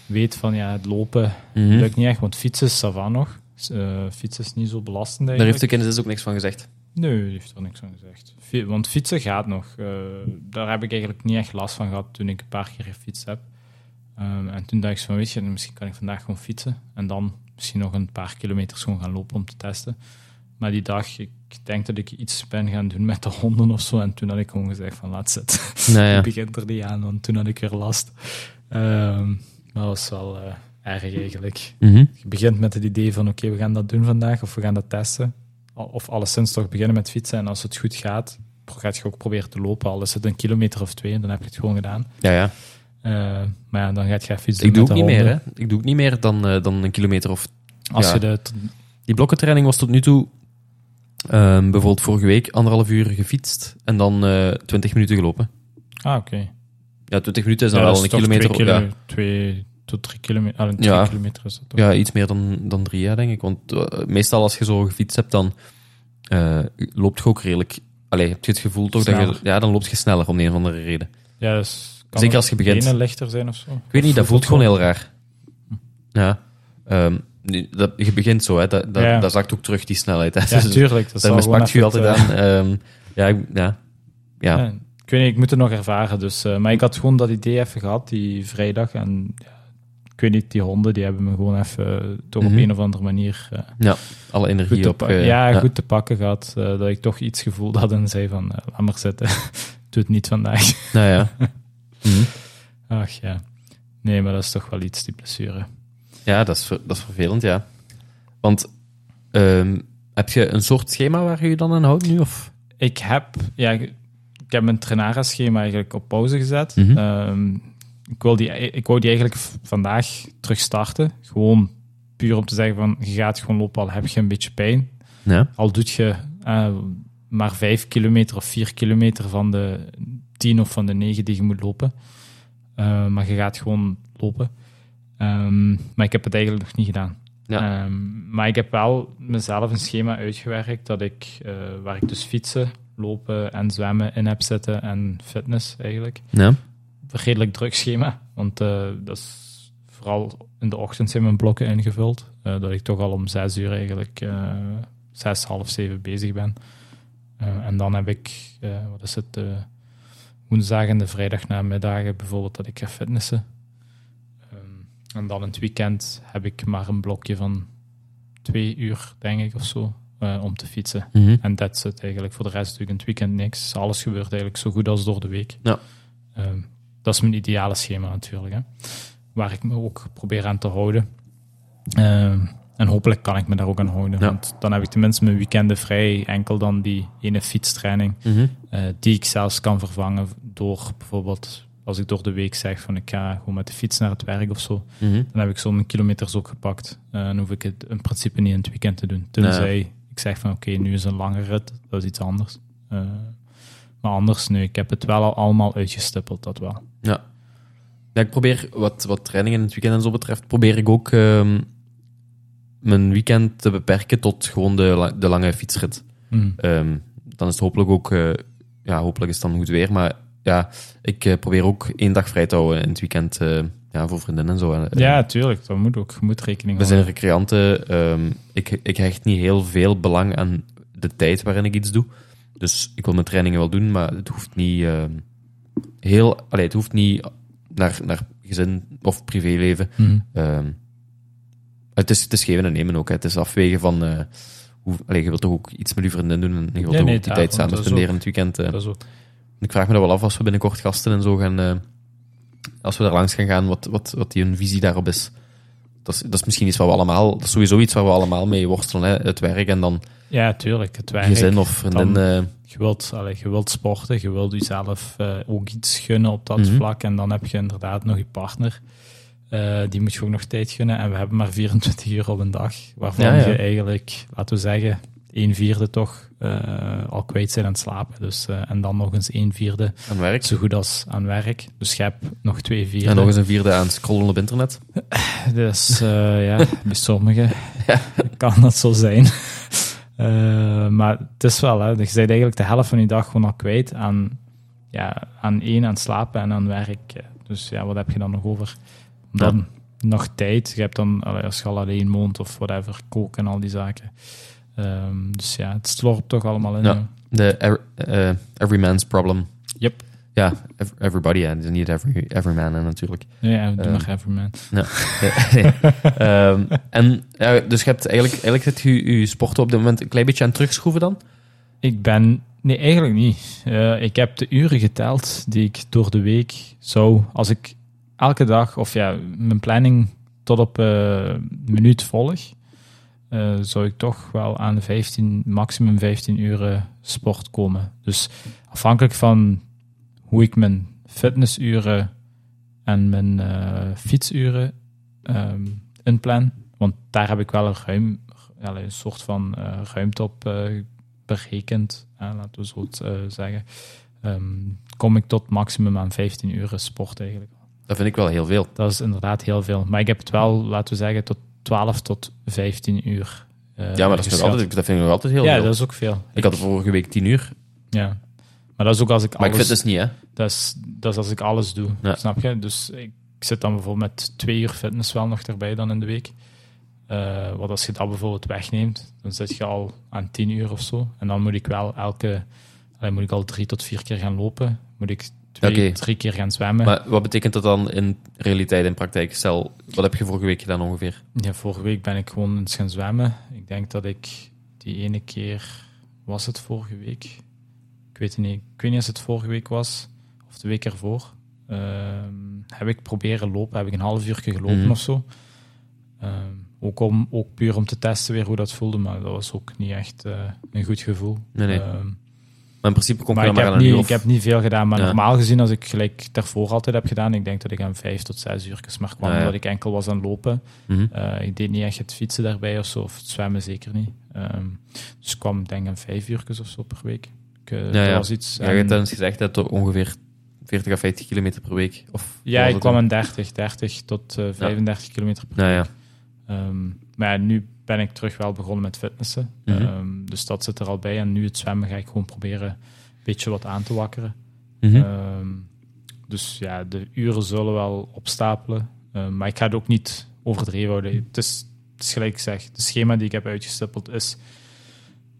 G: weet van ja, het lopen
F: Mhm.
G: lukt niet echt, want fietsen is ça va nog. Eh, fietsen is niet zo belastend
F: Daar heeft
G: eigenlijk.
F: de kennis ook niks van gezegd.
G: Nee, die heeft er niks van gezegd. Want fietsen gaat nog. Eh, daar heb ik eigenlijk niet echt last van gehad toen ik een paar keer gefietst heb. Ehm, en toen dacht ik van, weet je, misschien kan ik vandaag gewoon fietsen. En dan misschien nog een paar kilometers gewoon gaan lopen om te testen. Maar die dag, ik denk dat ik iets ben gaan doen met de honden of zo. En toen had ik gewoon gezegd van, laat zitten.
F: Nou ja.
G: Het begint er niet aan, want toen had ik weer last. Ehm, maar dat was wel eh, erg eigenlijk.
F: Mhm.
G: Je begint met het idee van, oké, we gaan dat doen vandaag of we gaan dat testen. Of alleszins toch beginnen met fietsen. En als het goed gaat, gaat je ook proberen te lopen. Al is het een kilometer of twee, dan heb je het gewoon gedaan.
F: Ja, ja.
G: Eh, maar ja, dan gaat je even iets
F: Ik doe
G: de
F: niet meer, hè. Ik doe ook niet meer dan, eh, dan een kilometer of...
G: Als
F: Ja.
G: je de...
F: Die blokkentraining was tot nu toe... ehm, bijvoorbeeld vorige week anderhalf uur gefietst en dan eh 20 minuten gelopen.
G: Ah, oké.
F: Ja, 20 minuten is dan
G: Ja,
F: wel een kilometer.
G: Twee,
F: ja.
G: twee tot drie kilometer. Ah,
F: Ja.
G: kilometer is dat toch?
F: ja, iets meer dan, dan drie jaar, denk ik. Want meestal als je zo gefietst hebt, dan eh, loopt je ook redelijk... Allee, heb je het gevoel toch dat je... Ja, dan loopt je sneller om de een of andere reden.
G: Ja, dus
F: Zeker als je begint.
G: benen lichter zijn of zo?
F: Ik weet niet, dat voelt gewoon heel raar. Ja. Ehm, nu, dat, je begint zo, hè. Dat, dat,
G: Ja.
F: dat zakt ook terug, die snelheid. Hè.
G: Ja,
F: Dus
G: tuurlijk. Dat
F: daar
G: gewoon
F: mispak je altijd
G: het,
F: aan. Ehm, ja, ik- ja. Ja.
G: Ja, ik weet niet, ik moet het nog ervaren. Dus, eh, maar ik had gewoon dat idee even gehad, die vrijdag. En ja, ik weet niet, die honden, die hebben me gewoon even toch
F: Mhm.
G: op een of andere manier eh,
F: ja, alle energie
G: te
F: op.
G: ja, goed te pakken gehad. eh, dat ik toch iets gevoeld had en zei van, laat maar zitten. Doe het niet vandaag.
F: Nou ja.
G: Ach ja. Nee, maar dat is toch wel iets, die blessure.
F: Ja, dat is, dat is vervelend, ja. Want ehm, heb je een soort schema waar je je dan aan houdt nu? Of?
G: Ik heb, ja, ik heb mijn Trenara-schema eigenlijk op pauze gezet.
F: Mhm.
G: Ehm, ik, wil die, ik wou die eigenlijk vandaag terug starten. Gewoon puur om te zeggen van, je gaat gewoon lopen, al heb je een beetje pijn.
F: Ja.
G: Al doet je eh, maar vijf kilometer of vier kilometer van de tien of van de negen die je moet lopen. Eh, maar je gaat gewoon lopen. Ehm, maar ik heb het eigenlijk nog niet gedaan.
F: Ja.
G: Ehm, maar ik heb wel mezelf een schema uitgewerkt dat ik, eh, waar ik dus fietsen, lopen en zwemmen in heb zitten en fitness eigenlijk.
F: Ja.
G: Een redelijk druk schema, want eh, dat is vooral in de ochtend zijn mijn blokken ingevuld. dat ik toch al om zes uur eigenlijk zes, half zeven bezig ben. En dan heb ik, wat is het, woensdag en de vrijdag namiddagen bijvoorbeeld dat ik ga fitnessen. Ehm, en dan in het weekend heb ik maar een blokje van twee uur, denk ik, of zo, eh, om te fietsen.
F: Mhm.
G: En that's it eigenlijk. Voor de rest doe ik in het weekend niks. Alles gebeurt eigenlijk zo goed als door de week.
F: Ja.
G: Ehm, dat is mijn ideale schema natuurlijk. Hè. Waar ik me ook probeer aan te houden. Ehm, en hopelijk kan ik me daar ook aan houden.
F: Ja.
G: Want dan heb ik tenminste mijn weekenden vrij. Enkel dan die ene fietstraining.
F: Mhm.
G: eh, die ik zelfs kan vervangen door bijvoorbeeld... Als ik door de week zeg van ik ga gewoon met de fiets naar het werk of zo.
F: Mhm.
G: Dan heb ik zo'n kilometers ook gepakt. Eh, dan hoef ik het in principe niet in het weekend te doen. Tenzij ik zeg van oké, nu is een lange rit. Dat is iets anders. Eh, maar anders, nu, ik heb het wel al allemaal uitgestippeld, dat wel.
F: Ja. ja, ik probeer, wat, wat trainingen in het weekend en zo betreft, probeer ik ook ehm, mijn weekend te beperken tot gewoon de, de lange fietsrit.
G: Hmm.
F: Ehm, dan is het hopelijk ook, eh, ja, hopelijk is het dan goed weer. Maar ja, ik eh, probeer ook één dag vrij te houden in het weekend eh, ja, voor vriendinnen en zo.
G: Ja, tuurlijk. Dat moet ook. Je moet rekening
F: we zijn
G: houden.
F: recreanten. ehm, ik, ik hecht niet heel veel belang aan de tijd waarin ik iets doe. Dus ik wil mijn trainingen wel doen, maar het hoeft niet ehm, heel... Allee, het hoeft niet naar, naar gezin of privéleven. Ehm, het, is, het is geven en nemen ook. Hè. Het is afwegen van... eh hoe, allee, je wilt toch ook iets met je vriendin doen en je wilt
G: Ja,
F: toch
G: nee,
F: ook die tijd samen spenderen in het weekend. eh. Ik vraag me dat wel af als we binnenkort gasten en zo gaan... eh, als we daar langs gaan gaan, wat, wat, wat die hun visie daarop is. Dat is, dat is misschien iets waar we allemaal... Dat is sowieso iets waar we allemaal mee worstelen. Hè. Het werk en dan
G: Ja, tuurlijk. Het werk.
F: gezin of vriendin.
G: dan- Je wilt, allee, je wilt sporten, je wilt jezelf ook iets gunnen op dat
F: Mhm.
G: vlak. En dan heb je inderdaad nog je partner. Eh, die moet je ook nog tijd gunnen. En we hebben maar 24 uur op een dag. Waarvan
F: Ja, ja.
G: je eigenlijk, laten we zeggen, een vierde toch eh, al kwijt zijn aan het slapen. Dus, eh, en dan nog eens een vierde
F: aan werk.
G: zo goed als aan werk. Dus je hebt nog twee vierde.
F: En nog eens een vierde aan scrollen op internet.
G: Dus ja, bij sommigen kan dat zo zijn. Maar het is wel, hè, je bent eigenlijk de helft van je dag gewoon al kwijt aan, ja, aan één, aan slapen en aan werk. Dus ja, wat heb je dan nog over? Dan nog tijd. Je hebt dan, als je al alleen woont of whatever, koken en al die zaken. Ehm, dus ja, het slorpt toch allemaal in.
F: Ja. De eh, every man's problem.
G: Yep.
F: Ja, ev- everybody. Ja. Het is niet every, every man natuurlijk.
G: Ja, doe
F: Ehm.
G: maar even, man.
F: Nee. Ehm, en ja, dus je hebt eigenlijk, eigenlijk zit je je sporten op dit moment een klein beetje aan het terugschroeven dan?
G: Ik ben... Nee, eigenlijk niet. Eh, ik heb de uren geteld die ik door de week zou... Als ik elke dag, of ja, mijn planning tot op eh minuut volg, eh, zou ik toch wel aan de 15, maximum 15 uren sport komen. Dus afhankelijk van hoe ik mijn fitnessuren en mijn eh, fietsuren ehm inplan, want daar heb ik wel een, ruim, een soort van ruimte op berekend, laten we zo zeggen, ehm, kom ik tot maximum aan 15 uur sport eigenlijk.
F: Dat vind ik wel heel veel.
G: Dat is inderdaad heel veel. Maar ik heb het wel, laten we zeggen, tot 12 tot 15 uur. eh,
F: ja, maar dat, is nog altijd, dat vind ik nog altijd heel
G: Ja,
F: veel.
G: dat is ook veel.
F: Ik had vorige week tien uur,
G: Ja. Maar dat is ook als ik
F: maar ik
G: alles...
F: vind het dus niet, hè.
G: Dat is, dat is als ik alles doe,
F: Ja.
G: snap je? Dus ik zit dan bijvoorbeeld met twee uur fitness wel nog erbij dan in de week. Eh wat als je dat bijvoorbeeld wegneemt, dan zit je al aan tien uur of zo. En dan moet ik wel elke... allee, moet ik al drie tot vier keer gaan lopen. Moet ik twee, drie keer gaan zwemmen.
F: Maar wat betekent dat dan in realiteit, in praktijk? Stel, wat heb je vorige week gedaan ongeveer?
G: Ja, vorige week ben ik gewoon eens gaan zwemmen. Ik denk dat ik die ene keer... Was het vorige week? Ik weet niet. Ik weet niet of het vorige week was of de week ervoor. Ehm, heb ik proberen lopen. Heb ik een half uur gelopen
F: Mhm.
G: of zo. Ehm, ook, om, ook puur om te testen weer hoe dat voelde. Maar dat was ook niet echt eh, een goed gevoel.
F: Nee, nee. Maar in principe kom
G: maar ik
F: maar
G: heb,
F: een
G: niet, ik heb niet veel gedaan. Maar
F: Ja.
G: normaal gezien, als ik gelijk daarvoor altijd heb gedaan, ik denk dat ik aan vijf tot zes uur maar kwam.
F: Ja, ja.
G: Omdat ik enkel was aan het lopen.
F: Mhm.
G: Eh, ik deed niet echt het fietsen daarbij of zo, of het zwemmen zeker niet. Ehm, dus ik kwam denk ik aan vijf uur of zo per week. Ik, eh,
F: Ja,
G: dat
F: ja.
G: was iets.
F: Ja, je hebt eens gezegd dat er ongeveer 40 à 50 kilometer per week. Of
G: ja, ik kwam aan 30, 30 tot eh 35 kilometer per
F: Nou ja.
G: Ehm, maar nu ben ik terug wel begonnen met fitnessen.
F: Mhm.
G: Ehm, dus dat zit er al bij. En nu het zwemmen ga ik gewoon proberen een beetje wat aan te wakkeren.
F: Mhm.
G: Ehm, dus ja, de uren zullen wel opstapelen. Ehm, maar ik ga het ook niet overdreven houden. Het is, het is gelijk ik zeg, het schema die ik heb uitgestippeld is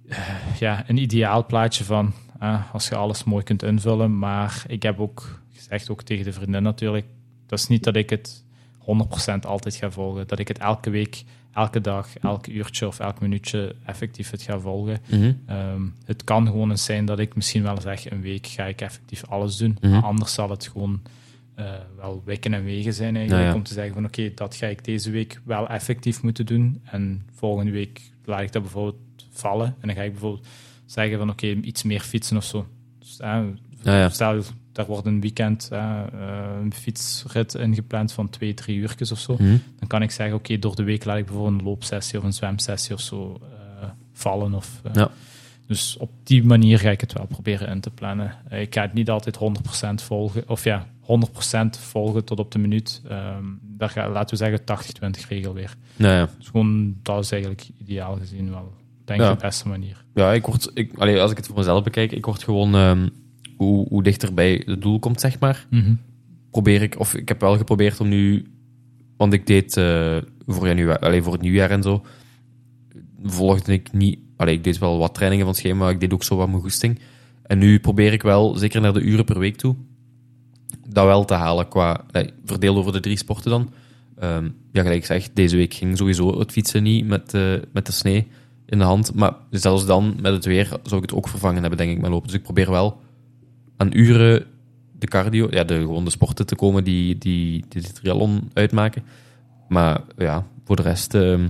G: eh, ja, een ideaal plaatje van ah, als je alles mooi kunt invullen. Maar ik heb ook gezegd, ook tegen de vriendin natuurlijk, dat is niet dat ik het 100% altijd ga volgen. Dat ik het elke week, elke dag, elk uurtje of elk minuutje effectief het ga volgen.
F: Mhm.
G: Ehm, het kan gewoon eens zijn dat ik misschien wel zeg, een week ga ik effectief alles doen.
F: Mhm.
G: Maar anders zal het gewoon eh, wel wikken en wegen zijn eigenlijk.
F: Ja.
G: Om te zeggen van oké, dat ga ik deze week wel effectief moeten doen. En volgende week laat ik dat bijvoorbeeld vallen. En dan ga ik bijvoorbeeld zeggen van oké, iets meer fietsen of zo. Dus, eh,
F: ja.
G: Stel, daar wordt een weekend eh, eh, een fietsrit ingepland van twee, drie uurtjes of zo.
F: Mhm.
G: Dan kan ik zeggen, oké, door de week laat ik bijvoorbeeld een loopsessie of een zwemsessie of zo eh, vallen. Of,
F: Ja.
G: Dus op die manier ga ik het wel proberen in te plannen. Ik ga het niet altijd 100% volgen, of ja, 100% volgen tot op de minuut. Ehm daar ga, laten we zeggen 80-20 regel weer.
F: Nou ja.
G: Dus gewoon, dat is eigenlijk ideaal gezien wel, denk ik,
F: Ja.
G: de beste manier.
F: Ja, ik word, ik, allee, als ik het voor mezelf bekijk, ik word gewoon ehm, hoe, hoe dichter bij het doel komt, zeg maar. Probeer ik, of ik heb wel geprobeerd om nu, want ik deed eh, voor, januari, voor het nieuwjaar en zo, volgde ik niet, allee, ik deed wel wat trainingen van het schema, maar ik deed ook zo wat mijn goesting. En nu probeer ik wel, zeker naar de uren per week toe, dat wel te halen qua, allee, verdeeld over de drie sporten dan. Ehm, ja, gelijk ik zeg, deze week ging sowieso het fietsen niet met, eh, met de snee in de hand. Maar zelfs dan, met het weer, zou ik het ook vervangen hebben, denk ik, met lopen. Dus ik probeer wel aan uren de cardio, ja, de, gewoon de sporten te komen die, die, die de triathlon uitmaken. Maar ja, voor de rest ehm,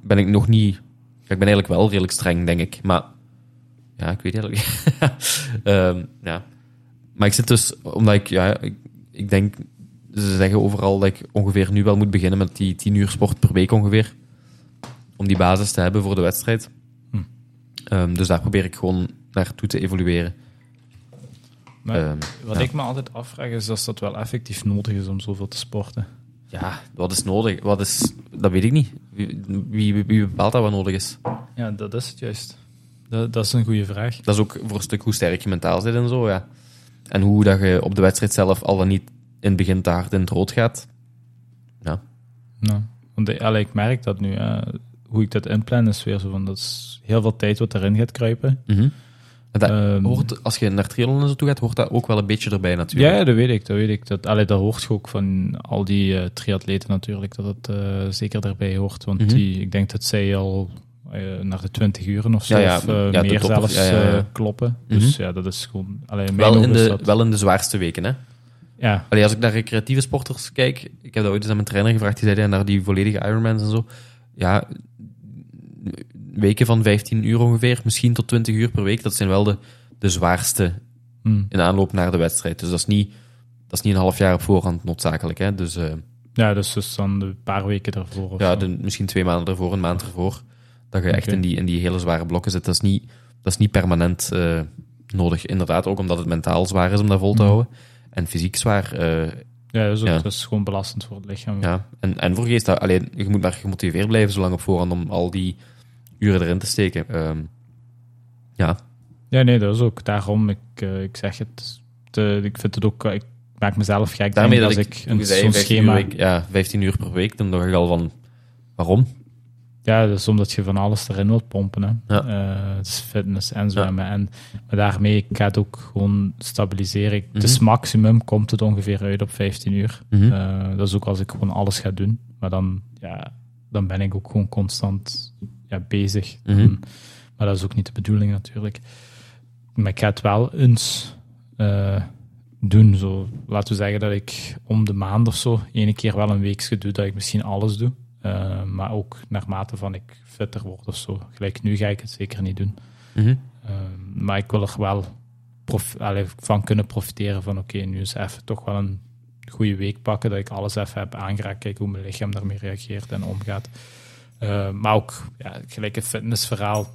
F: ben ik nog niet... ik ben eigenlijk wel redelijk streng, denk ik. Maar ja, ik weet het eigenlijk. Ehm, ja. Maar ik zit dus, omdat ik, ja, ik, ik denk, ze zeggen overal dat ik ongeveer nu wel moet beginnen met die 10 uur sport per week ongeveer. Om die basis te hebben voor de wedstrijd.
G: Hm.
F: Ehm, dus daar probeer ik gewoon naartoe te evolueren. Ehm,
G: wat
F: ja.
G: ik me altijd afvraag is of dat wel effectief nodig is om zoveel te sporten.
F: Ja, wat is nodig? Wat is, dat weet ik niet. Wie, wie, wie bepaalt dat wat nodig is?
G: Ja, dat is het juist. Dat, dat is een goede vraag.
F: Dat is ook voor een stuk hoe sterk je mentaal zit en zo, ja. En hoe dat je op de wedstrijd zelf al dan niet in het begin te hard in het rood gaat. Ja.
G: Nou, want ik, allee, ik merk dat nu. hè. hoe ik dat inplan is weer zo van, dat is heel veel tijd wat erin gaat kruipen.
F: Mhm. Dat
G: Ehm,
F: hoort, als je naar triathlon en zo toe gaat, hoort dat ook wel een beetje erbij natuurlijk.
G: Ja, dat weet ik. Dat, weet ik. Dat, allee, dat hoort je ook van al die eh, triatleten natuurlijk, dat het eh, zeker daarbij hoort. Want
F: Mhm.
G: die, ik denk dat zij al eh, naar de 20 uren of zo,
F: Ja, ja.
G: of
F: Ja,
G: meer zelfs kloppen.
F: Mhm.
G: Dus ja, dat is gewoon... Allee,
F: wel, in de,
G: dat-
F: wel in de zwaarste weken, hè.
G: Ja,
F: Allee, als ik naar recreatieve sporters kijk, ik heb dat ooit eens aan mijn trainer gevraagd, die zei naar die volledige Ironmans en zo. Ja, weken van 15 uur ongeveer, misschien tot 20 uur per week, dat zijn wel de, de zwaarste
G: hm.
F: in aanloop naar de wedstrijd. Dus dat is niet, dat is niet een half jaar op voorhand noodzakelijk. Hè? Dus eh,
G: ja dus, dus dan een paar weken daarvoor.
F: Ja, de, misschien twee maanden ervoor, een maand ervoor, dat je echt in die, in die hele zware blokken zit. Dat is niet, dat is niet permanent eh, nodig. Inderdaad, ook omdat het mentaal zwaar is om dat vol te
G: Mhm.
F: houden. En fysiek zwaar. eh,
G: ja, dat is, ook,
F: ja.
G: dat is gewoon belastend voor het lichaam.
F: ja. en, en voor geest, alleen, je moet maar gemotiveerd blijven zo lang op voorhand om al die uren erin te steken. Ehm, ja,
G: Ja, nee, dat is ook daarom. Ik, eh, ik zeg het. De, ik vind het ook. Ik maak mezelf gek.
F: daarmee dat
G: als
F: ik,
G: een zo'n
F: 15
G: schema.
F: uur, ja, 15 uur per week, dan dacht ik al van, waarom?
G: Ja, dat is omdat je van alles erin wilt pompen. Hè.
F: Ja.
G: Eh, dus fitness en zwemmen. En, maar daarmee ik ga het ook gewoon stabiliseren. Is
F: Mhm.
G: maximum, komt het ongeveer uit op 15 uur.
F: Mhm.
G: Eh, dat is ook als ik gewoon alles ga doen. Maar dan, ja, dan ben ik ook gewoon constant ja, bezig.
F: Mhm.
G: Maar dat is ook niet de bedoeling natuurlijk. Maar ik ga het wel eens eh, doen. Zo, laten we zeggen dat ik om de maand of zo ene keer wel een weekje doe dat ik misschien alles doe. Eh, maar ook naarmate van ik fitter word of zo. Gelijk nu ga ik het zeker niet doen.
F: Mhm.
G: Eh, maar ik wil er wel allee, van kunnen profiteren van oké, nu is even toch wel een goede week pakken, dat ik alles even heb aangeraakt, kijken hoe mijn lichaam daarmee reageert en omgaat. Eh, maar ook ja, gelijk een fitnessverhaal,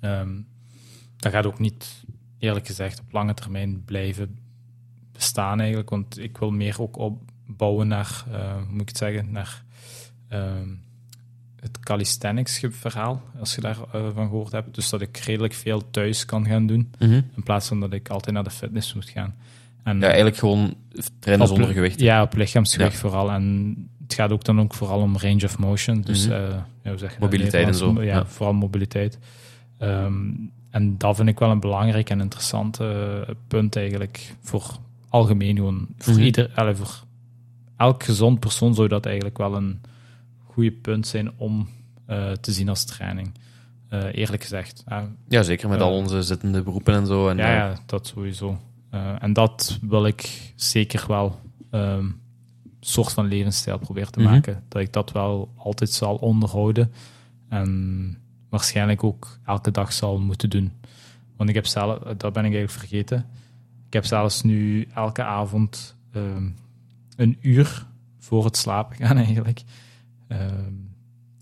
G: ehm, dat gaat ook niet, eerlijk gezegd, op lange termijn blijven bestaan eigenlijk, want ik wil meer ook opbouwen naar, eh, hoe moet ik het zeggen, naar ehm, het calisthenics verhaal, als je daarvan van gehoord hebt. Dus dat ik redelijk veel thuis kan gaan doen,
F: Mhm.
G: in plaats van dat ik altijd naar de fitness moet gaan. En
F: Ja, eigenlijk gewoon trainen
G: op-
F: zonder gewicht.
G: Ja, op lichaamsgewicht
F: Ja.
G: vooral. En het gaat ook dan ook vooral om range of motion. Dus eh, ja, hoe zeg je
F: Mobiliteit en zo,
G: Ja, vooral mobiliteit. Ehm, en dat vind ik wel een belangrijk en interessant eh, punt eigenlijk voor algemeen gewoon. Voor,
F: Mhm.
G: ieder, allee, voor elk gezond persoon zou dat eigenlijk wel een goede punt zijn om eh, te zien als training. Eerlijk gezegd. Ja,
F: Ja, zeker met al onze zittende beroepen en zo. En,
G: ja, ja, dat sowieso. En dat wil ik zeker wel ehm soort van levensstijl proberen te
F: Mhm.
G: maken. Dat ik dat wel altijd zal onderhouden. En waarschijnlijk ook elke dag zal moeten doen. Want ik heb zelf, dat ben ik eigenlijk vergeten. Ik heb zelfs nu elke avond ehm, een uur voor het slapen gaan eigenlijk. ehm,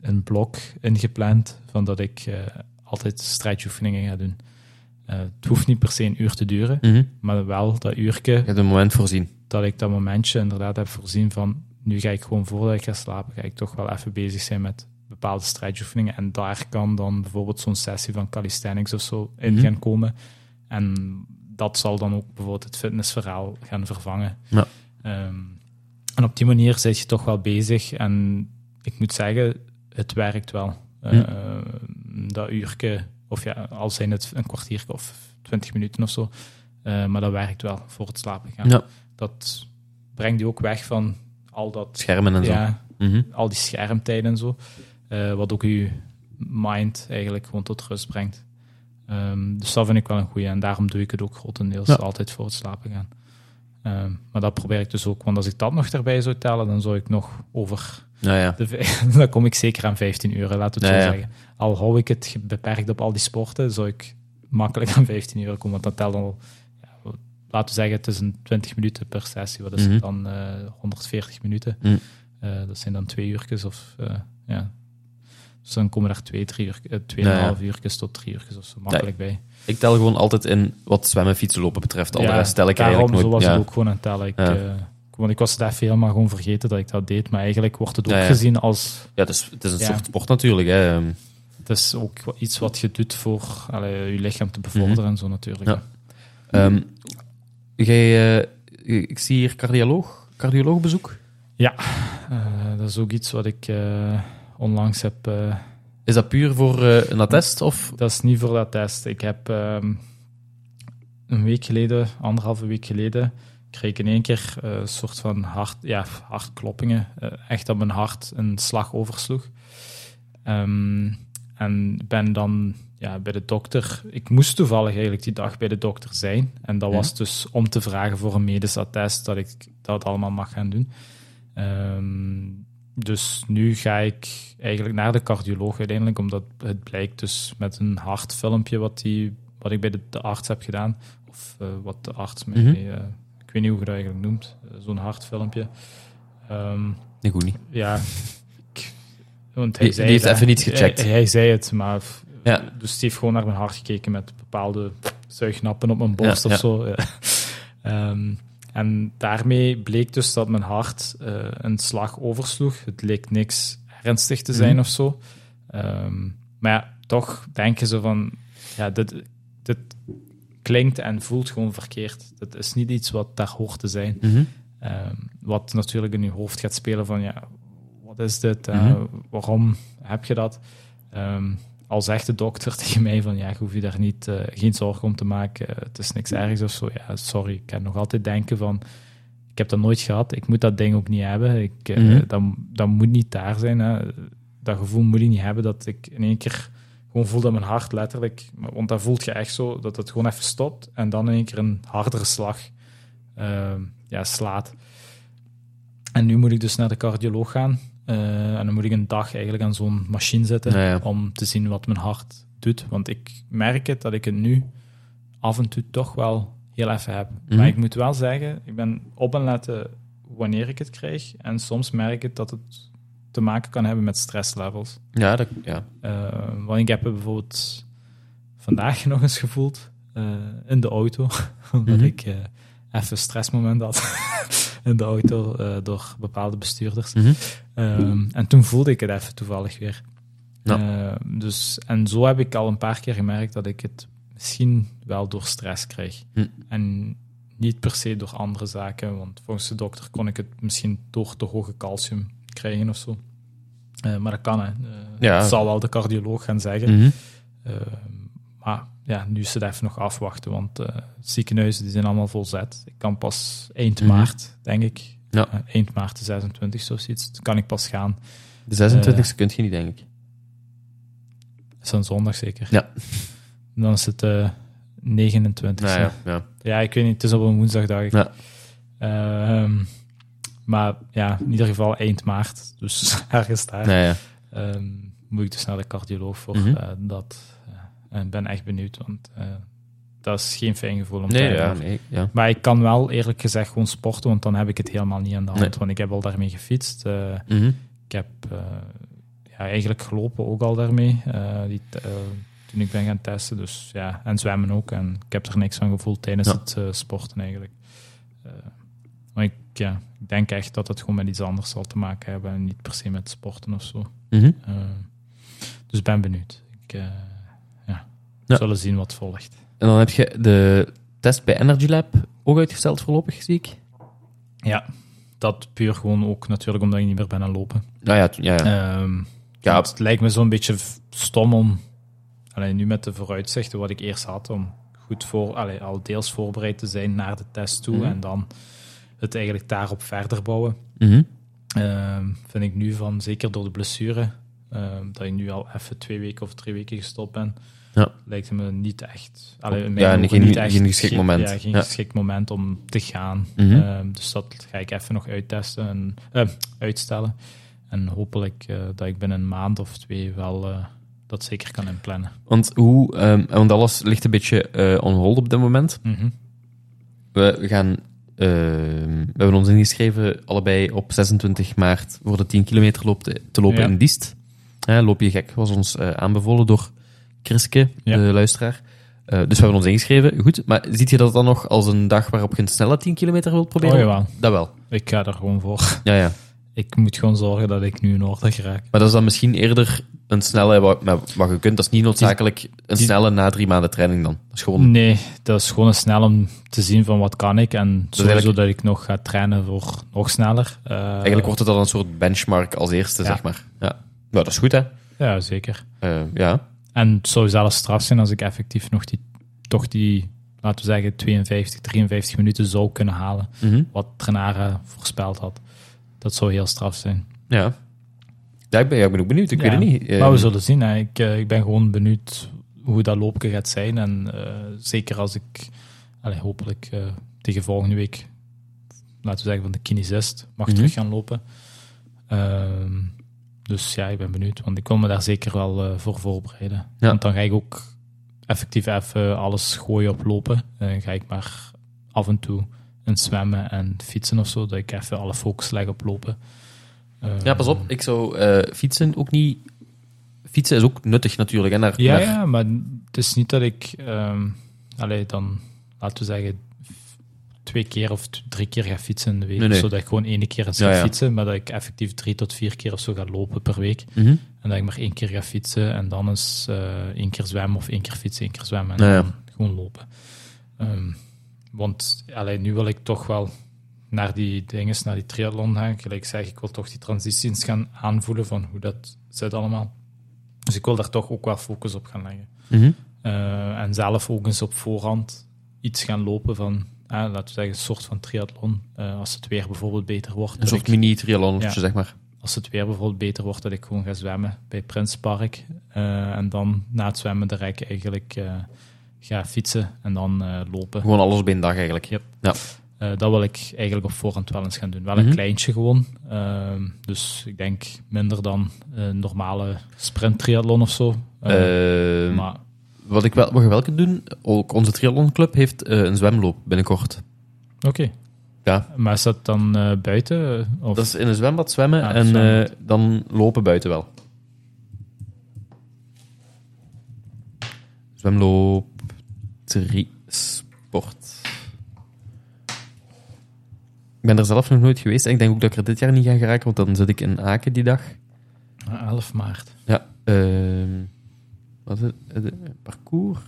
G: een blok ingepland van dat ik eh, altijd strijdjoefeningen ga doen. Eh, het hoeft niet per se een uur te duren,
F: Mhm.
G: maar wel dat uurtje
F: Je hebt een moment voorzien.
G: Dat ik dat momentje inderdaad heb voorzien van nu ga ik gewoon voordat ik ga slapen, ga ik toch wel even bezig zijn met bepaalde strijdjoefeningen. En daar kan dan bijvoorbeeld zo'n sessie van calisthenics of zo in
F: Mhm.
G: gaan komen. En dat zal dan ook bijvoorbeeld het fitnessverhaal gaan vervangen.
F: Ja.
G: Ehm, en op die manier zit je toch wel bezig. En ik moet zeggen, het werkt wel. Eh, dat uurtje, of ja, al zijn het een kwartier of twintig minuten of zo. Eh, maar dat werkt wel voor het slapen gaan.
F: Ja.
G: Dat brengt je ook weg van al dat
F: Schermen en zo.
G: ja,
F: Mhm.
G: al die schermtijden en zo. eh, wat ook je mind eigenlijk gewoon tot rust brengt. Ehm, dus dat vind ik wel een goeie. En daarom doe ik het ook grotendeels
F: Ja.
G: altijd voor het slapen gaan. Ehm, maar dat probeer ik dus ook. Want als ik dat nog erbij zou tellen, dan zou ik nog over...
F: Nou ja.
G: De, dan kom ik zeker aan 15 uur, laten we het zo
F: ja.
G: zeggen. Al hou ik het beperkt op al die sporten, zou ik makkelijk aan 15 uur komen. Want dat telt al... Ja, laten we zeggen, het is een 20 minuten per sessie. Wat is
F: Mhm.
G: het dan? eh 140 minuten.
F: Mhm.
G: Eh, dat zijn dan twee uurtjes of eh, ja. Dus dan komen er twee, drie uur, eh,
F: Ja,
G: tweeënhalf uurtjes tot drie uurtjes of zo makkelijk bij.
F: Ik tel gewoon altijd in wat zwemmen, fietsen, lopen betreft. Al de rest tel ik eigenlijk nooit.
G: zo was
F: ja.
G: ik ook gewoon aan het tellen. Ik,
F: Ja.
G: eh, want ik was het even helemaal gewoon vergeten dat ik dat deed. Maar eigenlijk wordt het ook
F: Ja, ja.
G: gezien als...
F: ja, het is, het is een
G: Ja.
F: soort sport natuurlijk. Hè. Ehm,
G: Het is ook iets wat je doet voor allee, je lichaam te bevorderen en zo natuurlijk.
F: Mhm. Ja. Jij, eh, ik zie hier cardioloog, cardioloogbezoek.
G: Eh, dat is ook iets wat ik eh, onlangs heb...
F: Is dat puur voor een attest? Of?
G: Dat is niet voor dat test. Ik heb ehm, een week geleden, anderhalve week geleden, kreeg ik in één keer een soort van hart, ja, hartkloppingen. Echt dat mijn hart een slag oversloeg. Ehm, en ben dan ja, bij de dokter. Ik moest toevallig eigenlijk die dag bij de dokter zijn. En dat
F: Ja.
G: was dus om te vragen voor een medisch attest dat ik dat allemaal mag gaan doen. Ehm, dus nu ga ik eigenlijk naar de cardioloog uiteindelijk, omdat het blijkt dus met een hartfilmpje wat, die, wat ik bij de, de arts heb gedaan, of eh, wat de arts mij,
F: Mhm.
G: eh, ik weet niet hoe je dat eigenlijk noemt, eh, zo'n hartfilmpje. Ehm,
F: Nee, goed niet.
G: ja, want hij
F: Die-
G: zei
F: die heeft even niet gecheckt.
G: Hij, hij zei het, maar
F: Ja.
G: dus die heeft gewoon naar mijn hart gekeken met bepaalde zuignappen op mijn borst
F: Ja,
G: of zo. Ja. Ehm, en daarmee bleek dus dat mijn hart eh, een slag oversloeg. Het leek niks ernstig te zijn
F: Mhm.
G: of zo. Ehm, maar ja, toch denken ze van, ja, dit, dit klinkt en voelt gewoon verkeerd. Dat is niet iets wat daar hoort te zijn.
F: Mhm.
G: Ehm, wat natuurlijk in je hoofd gaat spelen van, ja, wat is dit? Eh,
F: Mhm.
G: Waarom heb je dat? Ehm, al zegt de dokter tegen mij van, ja, je hoeft je daar niet, eh, geen zorgen om te maken. Het is niks ergs of zo. Ja, sorry, ik kan nog altijd denken van, ik heb dat nooit gehad. Ik moet dat ding ook niet hebben. Ik, eh,
F: Mhm.
G: dat, dat moet niet daar zijn. Hè. Dat gevoel moet je niet hebben dat ik in één keer gewoon voel dat mijn hart letterlijk... Want dan voelt je echt zo dat het gewoon even stopt en dan in één keer een hardere slag ehm, ja, slaat. En nu moet ik dus naar de cardioloog gaan. Eh, en dan moet ik een dag eigenlijk aan zo'n machine
F: Ja, ja.
G: om te zien wat mijn hart doet. Want ik merk het dat ik het nu af en toe toch wel heel even heb.
F: Mhm.
G: Maar ik moet wel zeggen, ik ben op en letten wanneer ik het krijg. En soms merk ik dat het te maken kan hebben met stresslevels.
F: Ja, dat, ja.
G: Eh, want ik heb het bijvoorbeeld vandaag nog eens gevoeld eh, in de auto. omdat
F: Mhm.
G: ik even een stressmoment had in de auto eh, door bepaalde bestuurders.
F: Mhm.
G: Ehm, en toen voelde ik het even toevallig weer.
F: Ja.
G: Eh, dus, en zo heb ik al een paar keer gemerkt dat ik het misschien wel door stress krijg.
F: Hm.
G: En niet per se door andere zaken, want volgens de dokter kon ik het misschien door te hoge calcium krijgen of zo. Eh, maar dat kan, hè.
F: Ja.
G: Dat zal wel de cardioloog gaan zeggen.
F: Mhm.
G: Eh, maar ja, nu is het even nog afwachten, want eh, ziekenhuizen die zijn allemaal vol zet. Ik kan pas eind
F: Mhm.
G: maart, denk ik.
F: Ja.
G: Eh, eind maart de 26 of zoiets. Dan kan ik pas gaan.
F: De 26e kun je niet, denk ik.
G: is een zondag zeker.
F: Ja.
G: Dan is het eh 29.
F: Nou ja, ja.
G: Ja, ik weet niet, het is op een woensdag, dacht ik.
F: Ja.
G: Ehm, maar ja, in ieder geval eind maart. Dus ergens daar.
F: Ja.
G: Ehm, moet ik dus naar de cardioloog voor
F: Mhm.
G: eh, dat. Eh, en ben echt benieuwd, want eh, dat is geen fijn gevoel om te
F: Nee, ja, nee, ja.
G: Maar ik kan wel eerlijk gezegd gewoon sporten, want dan heb ik het helemaal niet aan de hand.
F: Nee.
G: Want ik heb al daarmee gefietst. eh,
F: Mhm.
G: ik heb eh, ja, eigenlijk gelopen ook al daarmee. Eh, die, eh, toen ik ben gaan testen. Dus ja, en zwemmen ook. En ik heb er niks van gevoeld tijdens
F: Ja.
G: het eh, sporten eigenlijk. Eh, maar ik, ja, ik denk echt dat het gewoon met iets anders zal te maken hebben en niet per se met sporten of zo.
F: Mhm.
G: Eh, dus ik ben benieuwd. Ik, eh, we zullen zien wat volgt.
F: En dan heb je de test bij Energy Lab ook uitgesteld voorlopig, zie ik.
G: Ja, dat puur gewoon ook natuurlijk omdat ik niet meer ben aan lopen.
F: Nou ja, ja, ja.
G: Ehm,
F: Ja.
G: Het lijkt me zo'n beetje stom om, alleen nu met de vooruitzichten wat ik eerst had, om goed voor, allee, al deels voorbereid te zijn naar de test toe
F: Mhm.
G: en dan het eigenlijk daarop verder bouwen.
F: Mhm.
G: Ehm, vind ik nu van, zeker door de blessure, ehm, dat ik nu al even twee weken of drie weken gestopt ben,
F: Ja.
G: me niet echt, allee,
F: Ja, geen-
G: niet echt
F: geen geschikt moment.
G: Ja, geen
F: Ja.
G: geschikt moment om te gaan.
F: Mhm.
G: Ehm, dus dat ga ik even nog uittesten en eh, uitstellen. En hopelijk eh, dat ik binnen een maand of twee wel eh, dat zeker kan inplannen.
F: Want, hoe, ehm, want alles ligt een beetje on hold op dit moment.
G: Mhm.
F: We, we gaan... ehm, we hebben ons ingeschreven allebei op 26 maart voor de 10 kilometer loop te, te lopen
G: Ja.
F: in Diest. Loop je gek was ons aanbevolen door Chriske,
G: Ja.
F: de luisteraar. Eh, dus we hebben ons ingeschreven. Goed, maar ziet je dat dan nog als een dag waarop je een snelle 10 kilometer wilt proberen?
G: Oh, jawel.
F: Dat wel.
G: Ik ga er gewoon voor.
F: Ja, ja.
G: Ik moet gewoon zorgen dat ik nu in orde geraak.
F: Maar dat is dan misschien eerder een snelle, wat, wat je kunt. Dat is niet noodzakelijk een
G: die-
F: snelle na drie maanden training dan. Dat is gewoon...
G: Nee, dat is gewoon snel om te zien van wat kan ik. En sowieso
F: eigenlijk-
G: dat ik nog ga trainen voor nog sneller. Eh,
F: Eigenlijk wordt het dan een soort benchmark als eerste,
G: Ja.
F: zeg maar. Ja. Nou, dat is goed, hè?
G: Ja, zeker.
F: Eh, ja.
G: En het zou zelfs straf zijn als ik effectief nog die, toch die, laten we zeggen, 52, 53 minuten zou kunnen halen.
F: Mhm.
G: Wat voorspeld had. Dat zou heel straf zijn.
F: Ja. Ja, ik ben, ik ben ook benieuwd. Ik
G: Ja,
F: weet het niet.
G: Maar we zullen zien. Hè. Ik, eh, ik ben gewoon benieuwd hoe dat loopje gaat zijn. En eh, zeker als ik hopelijk eh, tegen volgende week, laten we zeggen van de kinesist, mag
F: Mhm.
G: terug gaan lopen. Ehm, dus ja, ik ben benieuwd. Want ik wil me daar zeker wel eh, voor voorbereiden.
F: Ja.
G: Want dan ga ik ook effectief even alles gooien op lopen. En ga ik maar af en toe in zwemmen en fietsen of zo. Dat ik even alle focus leg op lopen. Ehm,
F: Ja, pas op. Ik zou eh, fietsen ook niet... Fietsen is ook nuttig natuurlijk. En naar,
G: Ja,
F: naar-
G: ja, maar het is niet dat ik, ehm allee, dan, laten we zeggen, twee keer of drie keer ga fietsen in de week.
F: Nee, nee.
G: Zodat ik gewoon één keer eens
F: Ja,
G: ga
F: ja.
G: fietsen, maar dat ik effectief drie tot vier keer of zo ga lopen per week.
F: Mhm.
G: En dat ik maar één keer ga fietsen en dan eens eh één keer zwemmen of één keer fietsen, één keer zwemmen en
F: Ja, ja.
G: dan gewoon lopen. Ehm, want allee, nu wil ik toch wel naar die dingen, naar die triathlon gaan. Gelijk ik zeg, ik wil toch die transities gaan aanvoelen van hoe dat zit allemaal. Dus ik wil daar toch ook wel focus op gaan leggen.
F: Mhm.
G: Eh, en zelf ook eens op voorhand iets gaan lopen van, eh, laten we zeggen, een soort van triathlon. Eh, als het weer bijvoorbeeld beter wordt.
F: Een soort mini-triathlonnetje,
G: Ja.
F: zeg maar.
G: als het weer bijvoorbeeld beter wordt, dat ik gewoon ga zwemmen bij Prinspark. Eh, en dan na het zwemmen direct eigenlijk eh, ga fietsen en dan lopen.
F: Gewoon alles één dag eigenlijk.
G: Yep.
F: Ja.
G: Dat wil ik eigenlijk op voorhand wel eens gaan doen. Wel
F: Mhm.
G: een kleintje gewoon. Ehm, dus ik denk minder dan een normale sprint triathlon of zo. Eh,
F: Eh,
G: maar
F: wat, ik wel, wat je wel kunt doen, ook onze triathlonclub heeft eh, een zwemloop binnenkort.
G: oké.
F: Ja.
G: Maar is dat dan eh, buiten? eh, Of?
F: Dat is in een zwembad zwemmen
G: Ah,
F: en
G: zwembad.
F: dan lopen buiten wel. Zwemloop, sport. Ik ben er zelf nog nooit geweest en ik denk ook dat ik er dit jaar niet ga geraken, want dan zit ik in Aken die dag.
G: Ah, 11 maart.
F: Ja. Wat is het? Eh, parcours?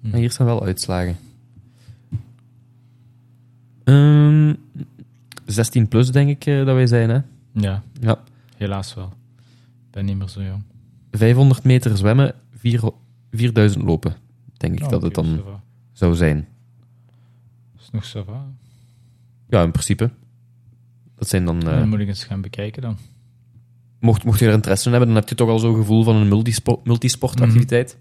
G: Hm.
F: Maar hier staan wel uitslagen. Ehm 16 plus denk ik eh, dat wij zijn, hè?
G: Ja,
F: Ja.
G: helaas wel. Ik ben niet meer zo jong.
F: 500 meter zwemmen, 4, 4000 lopen. Denk ik
G: Oh,
F: dat het dan zou zijn.
G: is nog zo va.
F: Ja, in principe. Dat zijn dan... eh,
G: Dan moet ik eens gaan bekijken dan.
F: Mocht, mocht je er interesse in hebben, dan heb je toch al zo'n gevoel van een multispo- multisportactiviteit.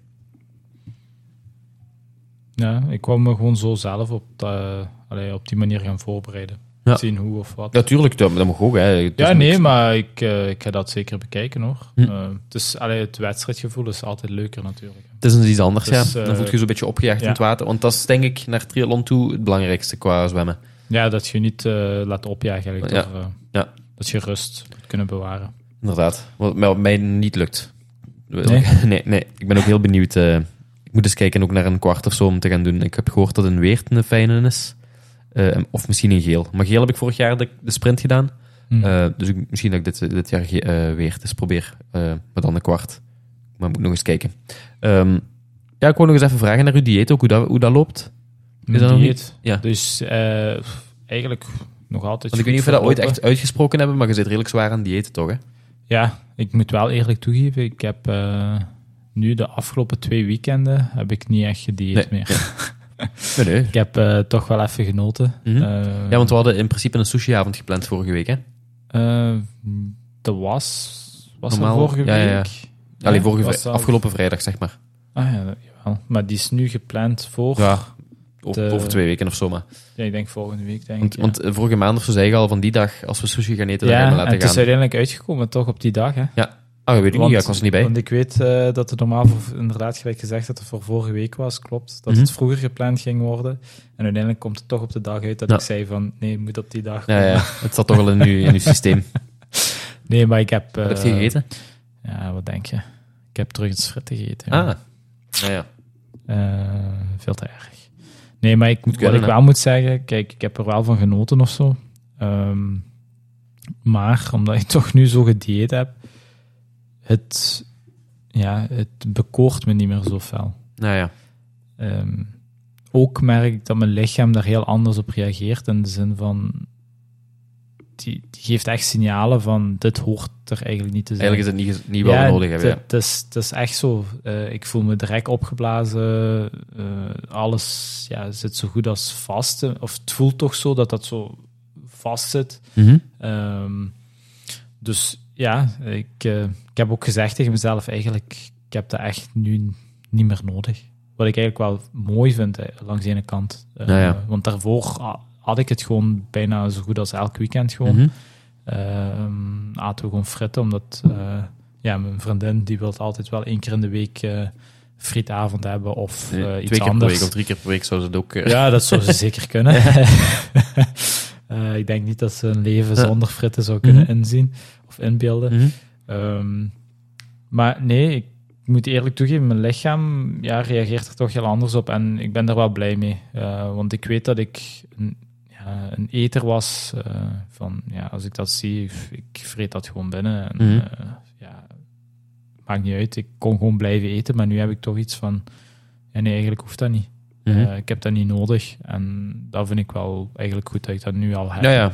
G: Ja, ik wou me gewoon zo zelf op, de, allee, op die manier gaan voorbereiden.
F: Ja.
G: Zien hoe of wat.
F: Ja, tuurlijk, dat, dat mag ook. Hè.
G: Ja, nee, maar ik, eh, ik ga dat zeker bekijken hoor.
F: Hm.
G: Eh, het, is, allee, het wedstrijdgevoel is altijd leuker natuurlijk.
F: Het is een iets anders,
G: Dus,
F: ja.
G: eh,
F: Dan voel je je zo'n beetje opgejaagd in
G: ja.
F: het water. Want dat is denk ik naar triathlon toe het belangrijkste qua zwemmen.
G: Ja, dat je niet eh, laat opjagen eigenlijk.
F: Ja.
G: Door, eh,
F: Ja.
G: Dat je rust kunnen bewaren.
F: Inderdaad. Wat mij, niet lukt. Nee? nee, nee. Ik ben ook heel benieuwd. eh, ik moet eens kijken ook naar een kwart of zo om te gaan doen. Ik heb gehoord dat een weert een fijne is. Eh, of misschien een geel. Maar geel heb ik vorig jaar de, de sprint gedaan.
G: Hm.
F: Eh, dus ik, misschien dat ik dit, dit jaar weert eens probeer. maar dan een kwart. Maar moet nog eens kijken. Ehm, ja, ik wou nog eens even vragen naar uw dieet ook, hoe dat, hoe dat loopt.
G: Mijn
F: dat
G: dieet.
F: niet? Ja.
G: Dus eigenlijk nog altijd.
F: Want ik weet niet of we dat ooit echt uitgesproken hebben, maar je zit redelijk zwaar aan diëten toch, hè?
G: Ja, ik moet wel eerlijk toegeven. Ik heb eh, nu de afgelopen twee weekenden heb ik niet echt gedieet
F: Nee,
G: meer.
F: Nee, nee.
G: Ik heb eh, toch wel even genoten.
F: Mhm.
G: Eh,
F: Ja, want we hadden in principe een sushiavond gepland vorige week, hè?
G: dat was. Was
F: Normaal,
G: vorige
F: ja, ja, ja.
G: week?
F: Alleen
G: Ja,
F: vorige
G: was
F: vrij-
G: dat-
F: afgelopen vrijdag, zeg maar.
G: Ah ja, jawel. Maar die is nu gepland voor.
F: Ja, over,
G: De-
F: over twee weken of zo, maar.
G: Ja, ik denk volgende week. Denk
F: Want,
G: ik, ja.
F: want eh, vorige maand of zo zei je al van die dag, als we sushi gaan eten, dan gaan
G: ja,
F: we
G: en
F: laten
G: het is
F: gaan.
G: uiteindelijk uitgekomen toch op die dag. Hè?
F: Ah, dat weet ik niet, ja, ik was er niet bij.
G: Want ik weet eh, dat het normaal, voor, inderdaad, gelijk gezegd, dat het voor vorige week was, klopt. Dat
F: Mhm.
G: het vroeger gepland ging worden. En uiteindelijk komt het toch op de dag uit dat
F: Ja.
G: ik zei van, nee, het moet op die dag
F: Ja, ja, het zat toch wel in uw, in uw systeem.
G: Nee, maar ik heb...
F: Heb je
G: eh,
F: gegeten?
G: Ja, wat denk je? Ik heb terug iets frieten gegeten. ja.
F: Ah, ja, ja.
G: Eh, veel te erg. Nee, maar ik, wat
F: kunnen,
G: ik wel moet zeggen, kijk, ik heb er wel van genoten of zo. Ehm, maar omdat ik toch nu zo gedieet heb, het, ja, het bekoort me niet meer zo fel.
F: Nou ja.
G: Ehm, ook merk ik dat mijn lichaam daar heel anders op reageert. In de zin van. Die, die geeft echt signalen van. Dit hoort er eigenlijk niet te zijn.
F: Eigenlijk is het niet, niet wat we nodig hebben. Ja.
G: Het, het is, is echt zo. Eh, ik voel me direct opgeblazen. eh, alles ja, zit zo goed als vast. Of het voelt toch zo dat dat zo vast zit.
F: Mhm.
G: Ehm, dus ja, ik, eh, ik heb ook gezegd tegen mezelf, eigenlijk, ik heb dat echt nu niet meer nodig. Wat ik eigenlijk wel mooi vind, eh, langs de ene kant. Eh,
F: Ja, ja.
G: Want daarvoor ah, had ik het gewoon bijna zo goed als elk weekend gewoon.
F: Mhm.
G: Ehm, aten we gewoon fritten, omdat eh, ja, mijn vriendin die wil altijd wel één keer in de week eh frietavond hebben of eh, iets
F: Twee keer
G: anders.
F: per week of drie keer per week zou ze het ook...
G: Ja, dat zou ze zeker kunnen. Ik denk niet dat ze een leven zonder fritten zou kunnen
F: Mhm.
G: inzien of inbeelden.
F: Mhm.
G: Ehm, maar nee, ik moet eerlijk toegeven, mijn lichaam ja, reageert er toch heel anders op. En ik ben er wel blij mee. Want ik weet dat ik een, een eter was eh, van, ja, als ik dat zie, ik vreet dat gewoon binnen. En,
F: Mhm.
G: eh, ja, maakt niet uit, ik kon gewoon blijven eten. Maar nu heb ik toch iets van, nee, eigenlijk hoeft dat niet.
F: Mhm.
G: Eh, ik heb dat niet nodig. En dat vind ik wel eigenlijk goed dat ik dat nu al heb.
F: Ja, ja.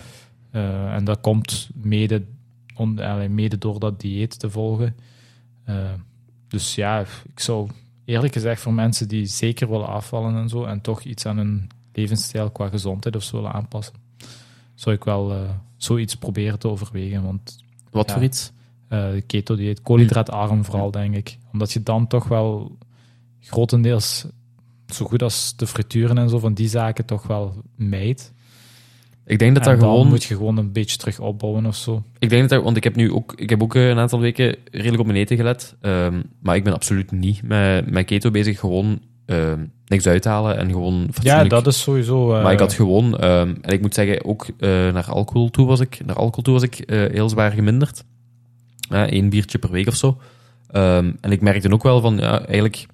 G: Eh, en dat komt mede, on, allee, mede door dat dieet te volgen. Eh, dus ja, ik zou eerlijk gezegd voor mensen die zeker willen afvallen en zo, en toch iets aan hun levensstijl qua gezondheid of zo willen aanpassen, zou ik wel eh, zoiets proberen te overwegen. Want
F: Wat
G: Ja.
F: voor iets?
G: eh keto-dieet, koolhydraatarm vooral, denk ik. Omdat je dan toch wel grotendeels, zo goed als de frituren en zo, van die zaken toch wel mijt.
F: Ik denk dat
G: en
F: dat
G: dan
F: gewoon...
G: moet je gewoon een beetje terug opbouwen of zo.
F: Ik denk dat dat... Want ik heb nu ook... Ik heb ook een aantal weken redelijk op mijn eten gelet. Ehm, maar ik ben absoluut niet met, met keto bezig. Gewoon ehm, niks uithalen en gewoon
G: Ja, dat is sowieso... eh,
F: Maar ik had gewoon, ehm, en ik moet zeggen, ook eh, naar alcohol toe was ik, naar alcohol toe was ik eh, heel zwaar geminderd. Eén biertje per week of zo. Ehm, en ik merkte ook wel van, ja, eigenlijk,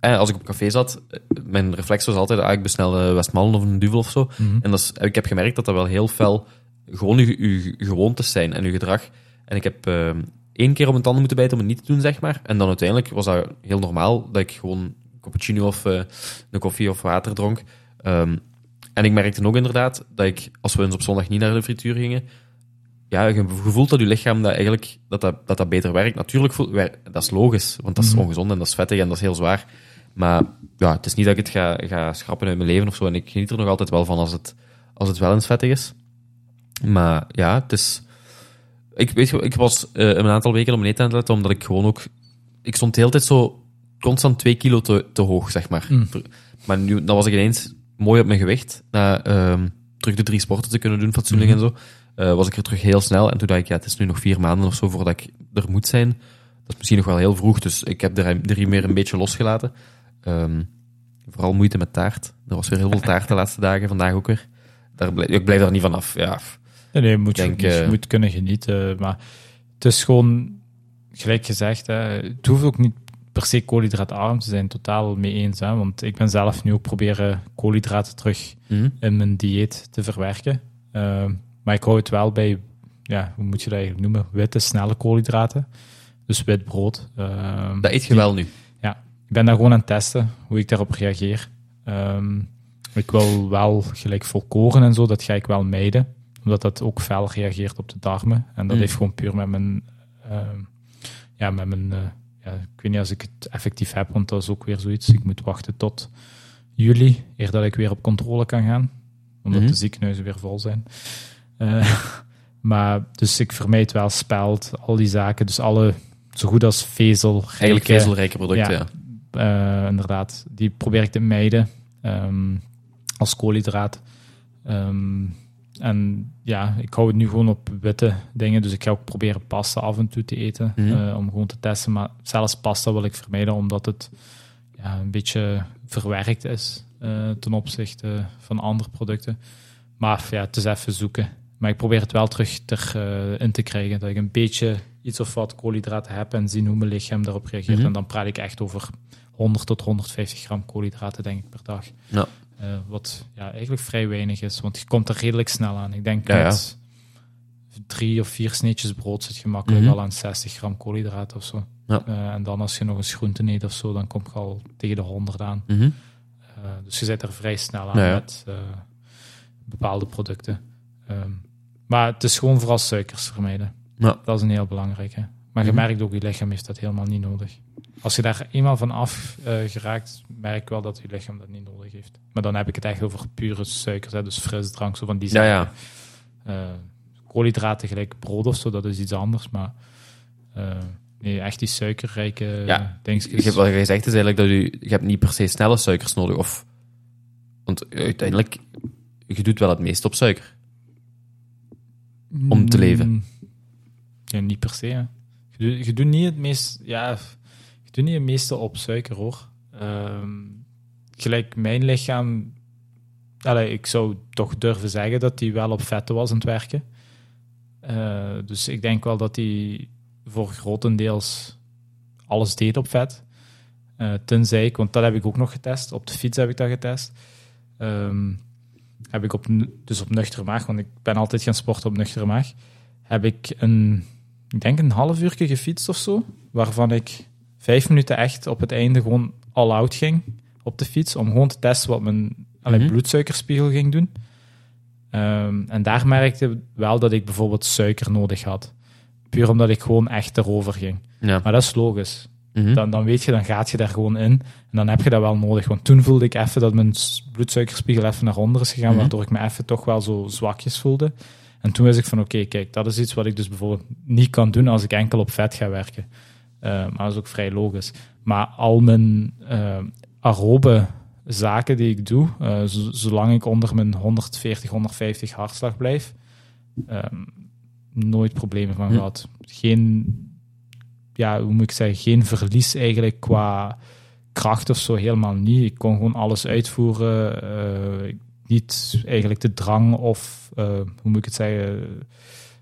F: als ik op café zat, mijn reflex was altijd, ah, ik bestel een Westmallen of een Duvel of zo.
G: mhm.
F: En dat is, ik heb gemerkt dat dat wel heel fel gewoon uw, uw gewoontes zijn en uw gedrag. En ik heb één keer op mijn tanden moeten bijten om het niet te doen, zeg maar. En dan uiteindelijk was dat heel normaal dat ik gewoon cappuccino of eh, een koffie of water dronk. Ehm, en ik merkte ook inderdaad dat ik, als we eens op zondag niet naar de frituur gingen, ja, je voelt dat je lichaam dat eigenlijk dat dat, dat, dat beter werkt. Natuurlijk, dat is logisch, want dat is
G: Mhm.
F: ongezond en dat is vettig en dat is heel zwaar. Maar ja, het is niet dat ik het ga, ga schrappen uit mijn leven of zo. En ik geniet er nog altijd wel van als het, als het wel eens vettig is. Maar ja, het is... Ik, weet ik was eh, een aantal weken op mijn eten aan het letten, omdat ik gewoon ook... Ik stond de hele tijd zo constant twee kilo te, te hoog, zeg maar.
G: Mm.
F: Maar nu dan was ik ineens mooi op mijn gewicht. Na ehm, terug de drie sporten te kunnen doen, fatsoenlijk
G: Mhm.
F: en zo. eh, was ik er terug heel snel. En toen dacht ik, ja, het is nu nog vier maanden of zo voordat ik er moet zijn. Dat is misschien nog wel heel vroeg, dus ik heb er, er meer een beetje losgelaten. Ehm, vooral moeite met taart. Er was weer heel veel taart de laatste dagen, vandaag ook weer. Daar blijf, ik blijf er niet vanaf. Ja,
G: Nee, nee, moet je, je
F: eh,
G: moet kunnen genieten. Maar het is gewoon... gelijk gezegd, hè, het hoeft ook niet per se koolhydraatarm te zijn, totaal mee eens. Hè, want ik ben zelf nu ook proberen koolhydraten terug
F: Mhm.
G: in mijn dieet te verwerken. Ehm, maar ik hou het wel bij, ja, hoe moet je dat eigenlijk noemen? Witte, snelle koolhydraten. Dus wit brood. Ehm,
F: Dat eet je wel nu.
G: ik ben daar gewoon aan het testen, hoe ik daarop reageer. Ehm, ik wil wel gelijk volkoren en zo, dat ga ik wel mijden. Omdat dat ook fel reageert op de darmen. En dat
F: Mm.
G: heeft gewoon puur met mijn... ja, met mijn... ja, ik weet niet als ik het effectief heb, want dat is ook weer zoiets. Ik moet wachten tot juli, eer dat ik weer op controle kan gaan. Omdat
F: Mhm.
G: de ziekenhuizen weer vol zijn. Eh, maar, dus ik vermijd wel speld, al die zaken. Dus alle, zo goed als vezel,
F: Eigenlijk vezelrijke producten,
G: Ja.
F: ja.
G: eh, inderdaad. Die probeer ik te mijden ehm, als koolhydraat. Ehm, en ja, ik hou het nu gewoon op witte dingen. Dus ik ga ook proberen pasta af en toe te eten.
F: Mhm.
G: eh, om gewoon te testen. Maar zelfs pasta wil ik vermijden, omdat het ja, een beetje verwerkt is eh, ten opzichte van andere producten. Maar ja, het is even zoeken. Maar ik probeer het wel terug ter, eh, in te krijgen. Dat ik een beetje iets of wat koolhydraten heb en zien hoe mijn lichaam daarop reageert.
F: Mhm.
G: En dan praat ik echt over 100 tot 150 gram koolhydraten, denk ik, per dag.
F: Ja.
G: Eh, wat ja, eigenlijk vrij weinig is, want je komt er redelijk snel aan. Ik denk
F: Ja, ja.
G: met drie of vier sneetjes brood zit je makkelijk
F: Mhm.
G: al aan 60 gram koolhydraten of zo.
F: Ja.
G: Eh, en dan als je nog eens groente eet of zo, dan kom je al tegen de 100 aan.
F: Mhm.
G: Eh, dus je zit er vrij snel aan met bepaalde producten. Ehm, maar het is gewoon vooral suikers vermijden. Dat is een heel belangrijke. Maar je
F: Mhm.
G: merkt ook, je lichaam heeft dat helemaal niet nodig. Als je daar eenmaal van af eh, geraakt, merk ik wel dat je lichaam dat niet nodig heeft. Maar dan heb ik het echt over pure suikers, hè, dus frisdrank, zo van die
F: Ja,
G: zaken.
F: ja.
G: Eh, koolhydraten gelijk brood of zo, dat is iets anders. Maar eh, nee, echt die suikerrijke
F: Ja,
G: dingetjes.
F: Je hebt wat je zegt is eigenlijk dat je, je hebt niet per se snelle suikers nodig. Of, want uiteindelijk, je doet wel het meeste op suiker. om te leven.
G: Mm, Ja, niet per se. hè. Je, doet- niet het meest, ja, je doet niet het meeste op suiker hoor. Ehm, gelijk mijn lichaam, ik zou toch durven zeggen dat die wel op vetten was aan het werken. Eh, dus ik denk wel dat die voor grotendeels alles deed op vet. Eh, tenzij ik, want dat heb ik ook nog getest. Op de fiets heb ik dat getest. Ehm, heb ik op, dus op nuchtere maag, want ik ben altijd gaan sporten op nuchtere maag, heb ik een, ik denk een half uur gefietst of zo, waarvan ik vijf minuten echt op het einde gewoon all out ging op de fiets, om gewoon te testen wat mijn
F: Mhm.
G: bloedsuikerspiegel ging doen. Ehm, en daar merkte ik wel dat ik bijvoorbeeld suiker nodig had. Puur omdat ik gewoon echt erover ging.
F: Ja.
G: Maar dat is logisch.
F: Mhm.
G: Dan, dan weet je, dan gaat je daar gewoon in. En dan heb je dat wel nodig. Want toen voelde ik even dat mijn bloedsuikerspiegel even naar onder is gegaan,
F: Mhm.
G: waardoor ik me even toch wel zo zwakjes voelde. En toen wist ik van, oké, kijk, dat is iets wat ik dus bijvoorbeeld niet kan doen als ik enkel op vet ga werken. Eh, maar dat is ook vrij logisch. Maar al mijn eh, aerobe zaken die ik doe, eh, zolang ik onder mijn 140, 150 hartslag blijf, ehm, nooit problemen van gehad. Geen, ja, hoe moet ik zeggen, geen verlies eigenlijk qua kracht of zo, helemaal niet. Ik kon gewoon alles uitvoeren. Niet eigenlijk de drang of, eh, hoe moet ik het zeggen,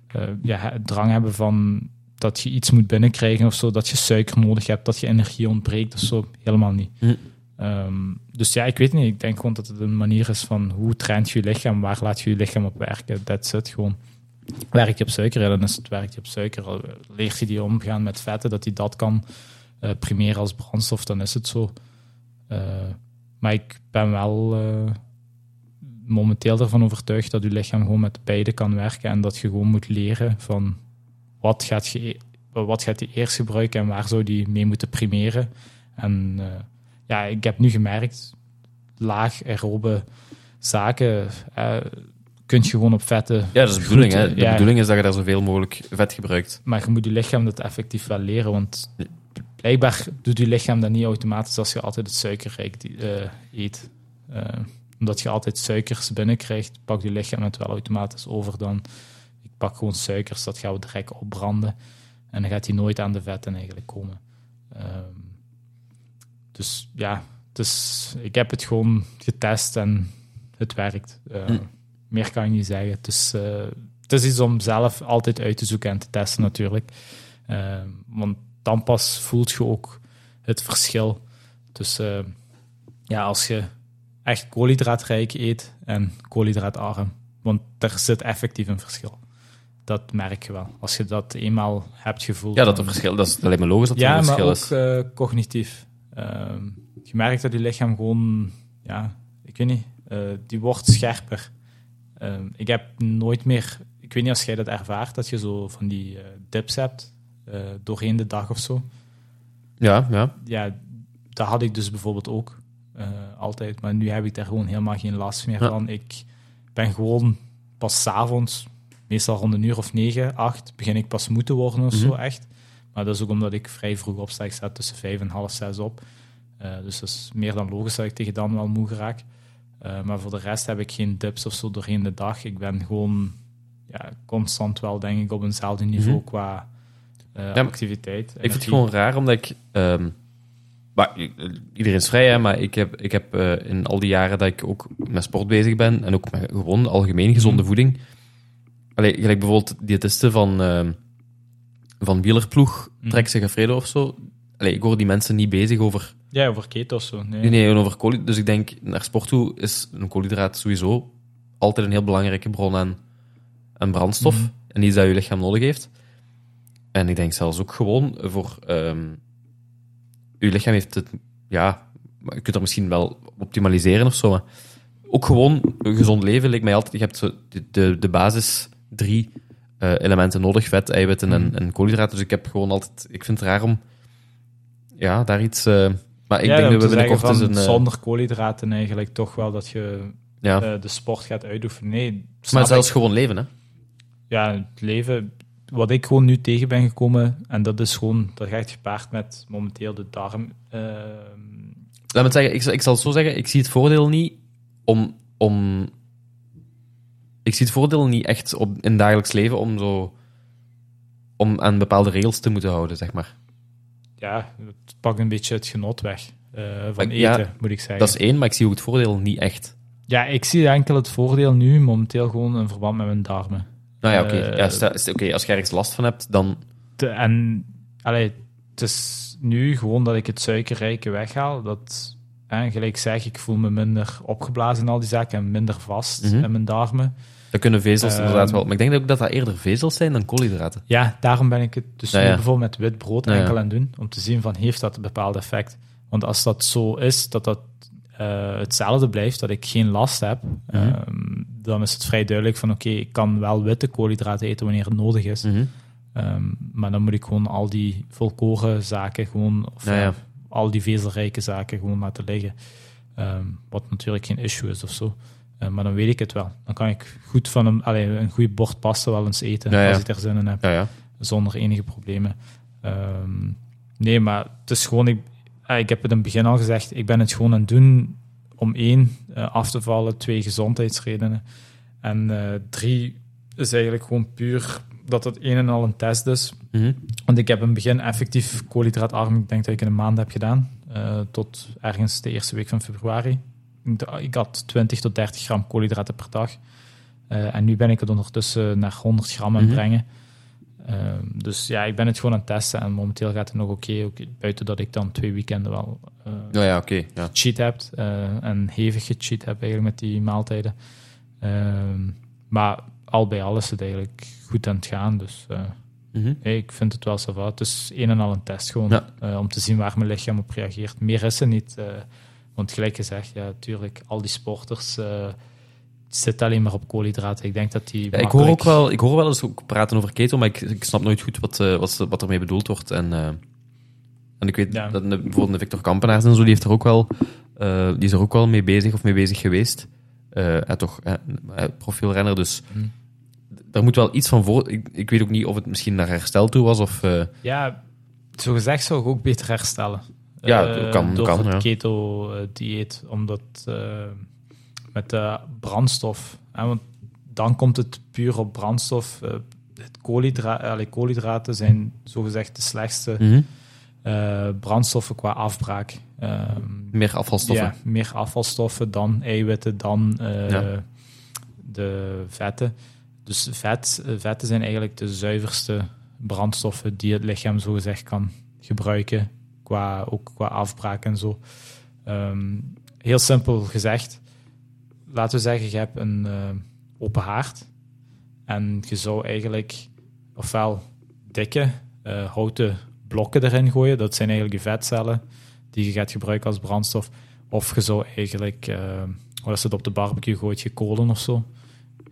G: eh, ja, drang hebben van dat je iets moet binnenkrijgen of zo, dat je suiker nodig hebt, dat je energie ontbreekt of zo, helemaal niet.
F: Hm.
G: Ehm, dus ja, ik weet niet. Ik denk gewoon dat het een manier is van hoe traint je je lichaam, waar laat je je lichaam op werken. That's it, gewoon. Werk je op suiker, ja, dan is het werk je op suiker. Leert je die omgaan met vetten, dat hij dat kan eh, primeren als brandstof, dan is het zo. Maar ik ben wel momenteel ervan overtuigd dat je lichaam gewoon met beide kan werken en dat je gewoon moet leren van wat gaat je, e- wat gaat je eerst gebruiken en waar zou die mee moeten primeren. En eh, ja, ik heb nu gemerkt, laag aerobe zaken eh, kun je gewoon op vetten.
F: Ja, dat is de bedoeling. Hè. De
G: Ja.
F: bedoeling is dat je daar zoveel mogelijk vet gebruikt.
G: Maar je moet je lichaam dat effectief wel leren, want blijkbaar doet je lichaam dat niet automatisch als je altijd het suikerrijk eh, eet. Omdat je altijd suikers binnenkrijgt, pakt je lichaam het wel automatisch over dan. Ik pak gewoon suikers, dat gaan we direct opbranden. En dan gaat hij nooit aan de vetten eigenlijk komen. Ehm, dus ja, dus ik heb het gewoon getest en het werkt. Eh,
F: Hm.
G: Meer kan ik niet zeggen. Het is, eh, het is iets om zelf altijd uit te zoeken en te testen natuurlijk. Eh, want dan pas voelt je ook het verschil tussen, ja, als je echt koolhydraatrijk eet en koolhydraatarm. Want er zit effectief een verschil. Dat merk je wel. Als je dat eenmaal hebt gevoeld.
F: Ja, dat er verschil, dat is alleen maar logisch dat er
G: ja,
F: een
G: maar
F: verschil
G: ook
F: is.
G: eh, cognitief. Ehm, je merkt dat je lichaam gewoon, ja, ik weet niet, eh, die wordt scherper. Ehm, ik heb nooit meer, ik weet niet als jij dat ervaart, dat je zo van die eh, dips hebt eh, doorheen de dag of zo.
F: Ja, ja.
G: Ja, dat had ik dus bijvoorbeeld ook altijd, maar nu heb ik daar gewoon helemaal geen last meer
F: Ja.
G: van. Ik ben gewoon pas 's avonds, meestal rond een uur of negen, acht, begin ik pas moe te worden of zo,
F: Mhm.
G: echt. Maar dat is ook omdat ik vrij vroeg opsta. Ik sta tussen vijf en half zes op. Eh, dus dat is meer dan logisch dat ik tegen dan wel moe raak. Eh, maar voor de rest heb ik geen dips of zo doorheen de dag. Ik ben gewoon ja, constant wel, denk ik, op eenzelfde niveau
F: Mhm.
G: qua eh, activiteit.
F: Ik vind het gewoon raar, omdat ik... ehm, maar, i- iedereen is vrij, hè, maar ik heb, ik heb eh, in al die jaren dat ik ook met sport bezig ben, en ook met gewoon algemeen gezonde
G: Mhm.
F: voeding... Allee, gelijk bijvoorbeeld diëtisten van, ehm van wielerploeg,
G: Mhm.
F: Trek Segafredo of zo. Allee, ik hoor die mensen niet bezig over...
G: Ja, over keto of zo. Nee.
F: Nee, nee, over koolhydraten. Dus ik denk, naar sport toe is een koolhydraat sowieso altijd een heel belangrijke bron aan, aan brandstof.
G: Mhm.
F: En iets dat je lichaam nodig heeft. En ik denk zelfs ook gewoon voor... ehm je lichaam heeft het... Ja, je kunt er misschien wel optimaliseren of zo, maar ook gewoon een gezond leven lijkt mij altijd... Je hebt zo de, de, de basis drie eh, elementen nodig. Vet, eiwitten en,
G: Mhm.
F: en koolhydraten. Dus ik heb gewoon altijd... Ik vind het raar om... Ja, daar iets... eh, maar ik
G: ja,
F: denk dat we binnenkort
G: van
F: een... eh,
G: zonder koolhydraten eigenlijk toch wel dat je
F: ja.
G: de sport gaat uitoefenen. Nee,
F: maar
G: ik.
F: zelfs gewoon leven, hè?
G: ja, het leven, wat ik gewoon nu tegen ben gekomen, en dat is gewoon, dat gaat gepaard met momenteel de darm. eh,
F: Laat me zeggen, ik, zal- ik zal het zo zeggen, ik zie het voordeel niet om... om ik zie het voordeel niet echt op, in het dagelijks leven om zo... om aan bepaalde regels te moeten houden, zeg maar.
G: ja, het pakt een beetje het genot weg eh, van
F: ja,
G: eten, moet ik zeggen.
F: Dat is één, maar ik zie ook het voordeel niet echt.
G: Ja, ik zie enkel het voordeel nu momenteel gewoon in verband met mijn darmen.
F: Nou ja, oké.
G: Eh,
F: ja, sta- sta- oké, als je ergens last van hebt, dan...
G: Te- en allee, het is nu gewoon dat ik het suikerrijke weghaal. Dat, hè, gelijk zeg, ik voel me minder opgeblazen en al die zaken en minder vast
F: Mhm.
G: in mijn darmen.
F: Dan kunnen vezels
G: Ehm,
F: inderdaad wel... Maar ik denk ook dat dat eerder vezels zijn dan koolhydraten.
G: Ja, daarom ben ik het dus
F: Ja,
G: nu
F: ja.
G: bijvoorbeeld met wit brood
F: Ja, ja.
G: enkel aan doen, om te zien van heeft dat een bepaald effect. Want als dat zo is, dat dat eh, hetzelfde blijft, dat ik geen last heb,
F: Mhm.
G: ehm, dan is het vrij duidelijk van oké, ik kan wel witte koolhydraten eten wanneer het nodig is.
F: Mhm.
G: Ehm, maar dan moet ik gewoon al die volkoren zaken, gewoon, of
F: Ja, ja.
G: ja, al die vezelrijke zaken gewoon laten liggen. Ehm, wat natuurlijk geen issue is of zo. Eh, maar dan weet ik het wel. Dan kan ik goed van een, allee, een goed bord pasta wel eens eten,
F: Ja,
G: als ik er zin in heb
F: Ja, ja.
G: zonder enige problemen. Nee, maar het is gewoon, ik, ik heb het in het begin al gezegd, ik ben het gewoon aan het doen om één, eh, af te vallen, twee, gezondheidsredenen. En eh, drie is eigenlijk gewoon puur dat het een en al een test is.
F: Mhm.
G: Want ik heb in het begin effectief koolhydraatarm, ik denk dat ik in een maand heb gedaan, eh, tot ergens de eerste week van februari. Ik had 20 tot 30 gram koolhydraten per dag. En nu ben ik het ondertussen naar 100 gram aan
F: Mhm.
G: brengen. Ehm, dus ja, ik ben het gewoon aan het testen en momenteel gaat het nog oké. buiten dat ik dan twee weekenden wel
F: Nou ja, oké. ja.
G: cheat heb eh, en hevig gecheat heb eigenlijk met die maaltijden. Ehm, maar al bij al is het eigenlijk goed aan het gaan. Dus eh,
F: Mhm.
G: ik vind het wel zo Het is een en al een test gewoon
F: Ja.
G: om te zien waar mijn lichaam op reageert. Meer is er niet. want gelijk gezegd, ja, natuurlijk, al die sporters zitten alleen maar op koolhydraten. Ik denk dat die.
F: Ja, ik, hoor ook wel, ik hoor wel eens ook praten over keto, maar ik, ik snap nooit goed wat, eh, wat, ermee bedoeld wordt. En, eh, en ik weet
G: Ja.
F: dat bijvoorbeeld de Victor Kampenaars en zo, die, heeft er ook wel, eh, die is er ook wel mee bezig of mee bezig geweest. Eh, en toch, profielrenner, dus
G: Hm.
F: daar moet wel iets van voor. Ik, ik weet ook niet of het misschien naar herstel toe was of.
G: Ja, zo gezegd zou ik ook beter herstellen.
F: Ja, kan-
G: Door
F: kan,
G: het
F: ja.
G: keto-dieet, omdat met de brandstof, hè, want dan komt het puur op brandstof. eh, het koolhydra koolhydraten zijn zogezegd de slechtste
F: mhm.
G: eh, brandstoffen qua afbraak. Ehm,
F: Meer afvalstoffen.
G: ja, meer afvalstoffen dan eiwitten, dan eh,
F: Ja.
G: de vetten. Dus vet, eh, vetten zijn eigenlijk de zuiverste brandstoffen die het lichaam zogezegd kan gebruiken, qua, ook qua afbraak en zo. Ehm, heel simpel gezegd, laten we zeggen, je hebt een eh, open haard en je zou eigenlijk ofwel dikke eh, houten blokken erin gooien, dat zijn eigenlijk je vetcellen die je gaat gebruiken als brandstof, of je zou eigenlijk, uh, als je het op de barbecue gooit, je kolen of zo.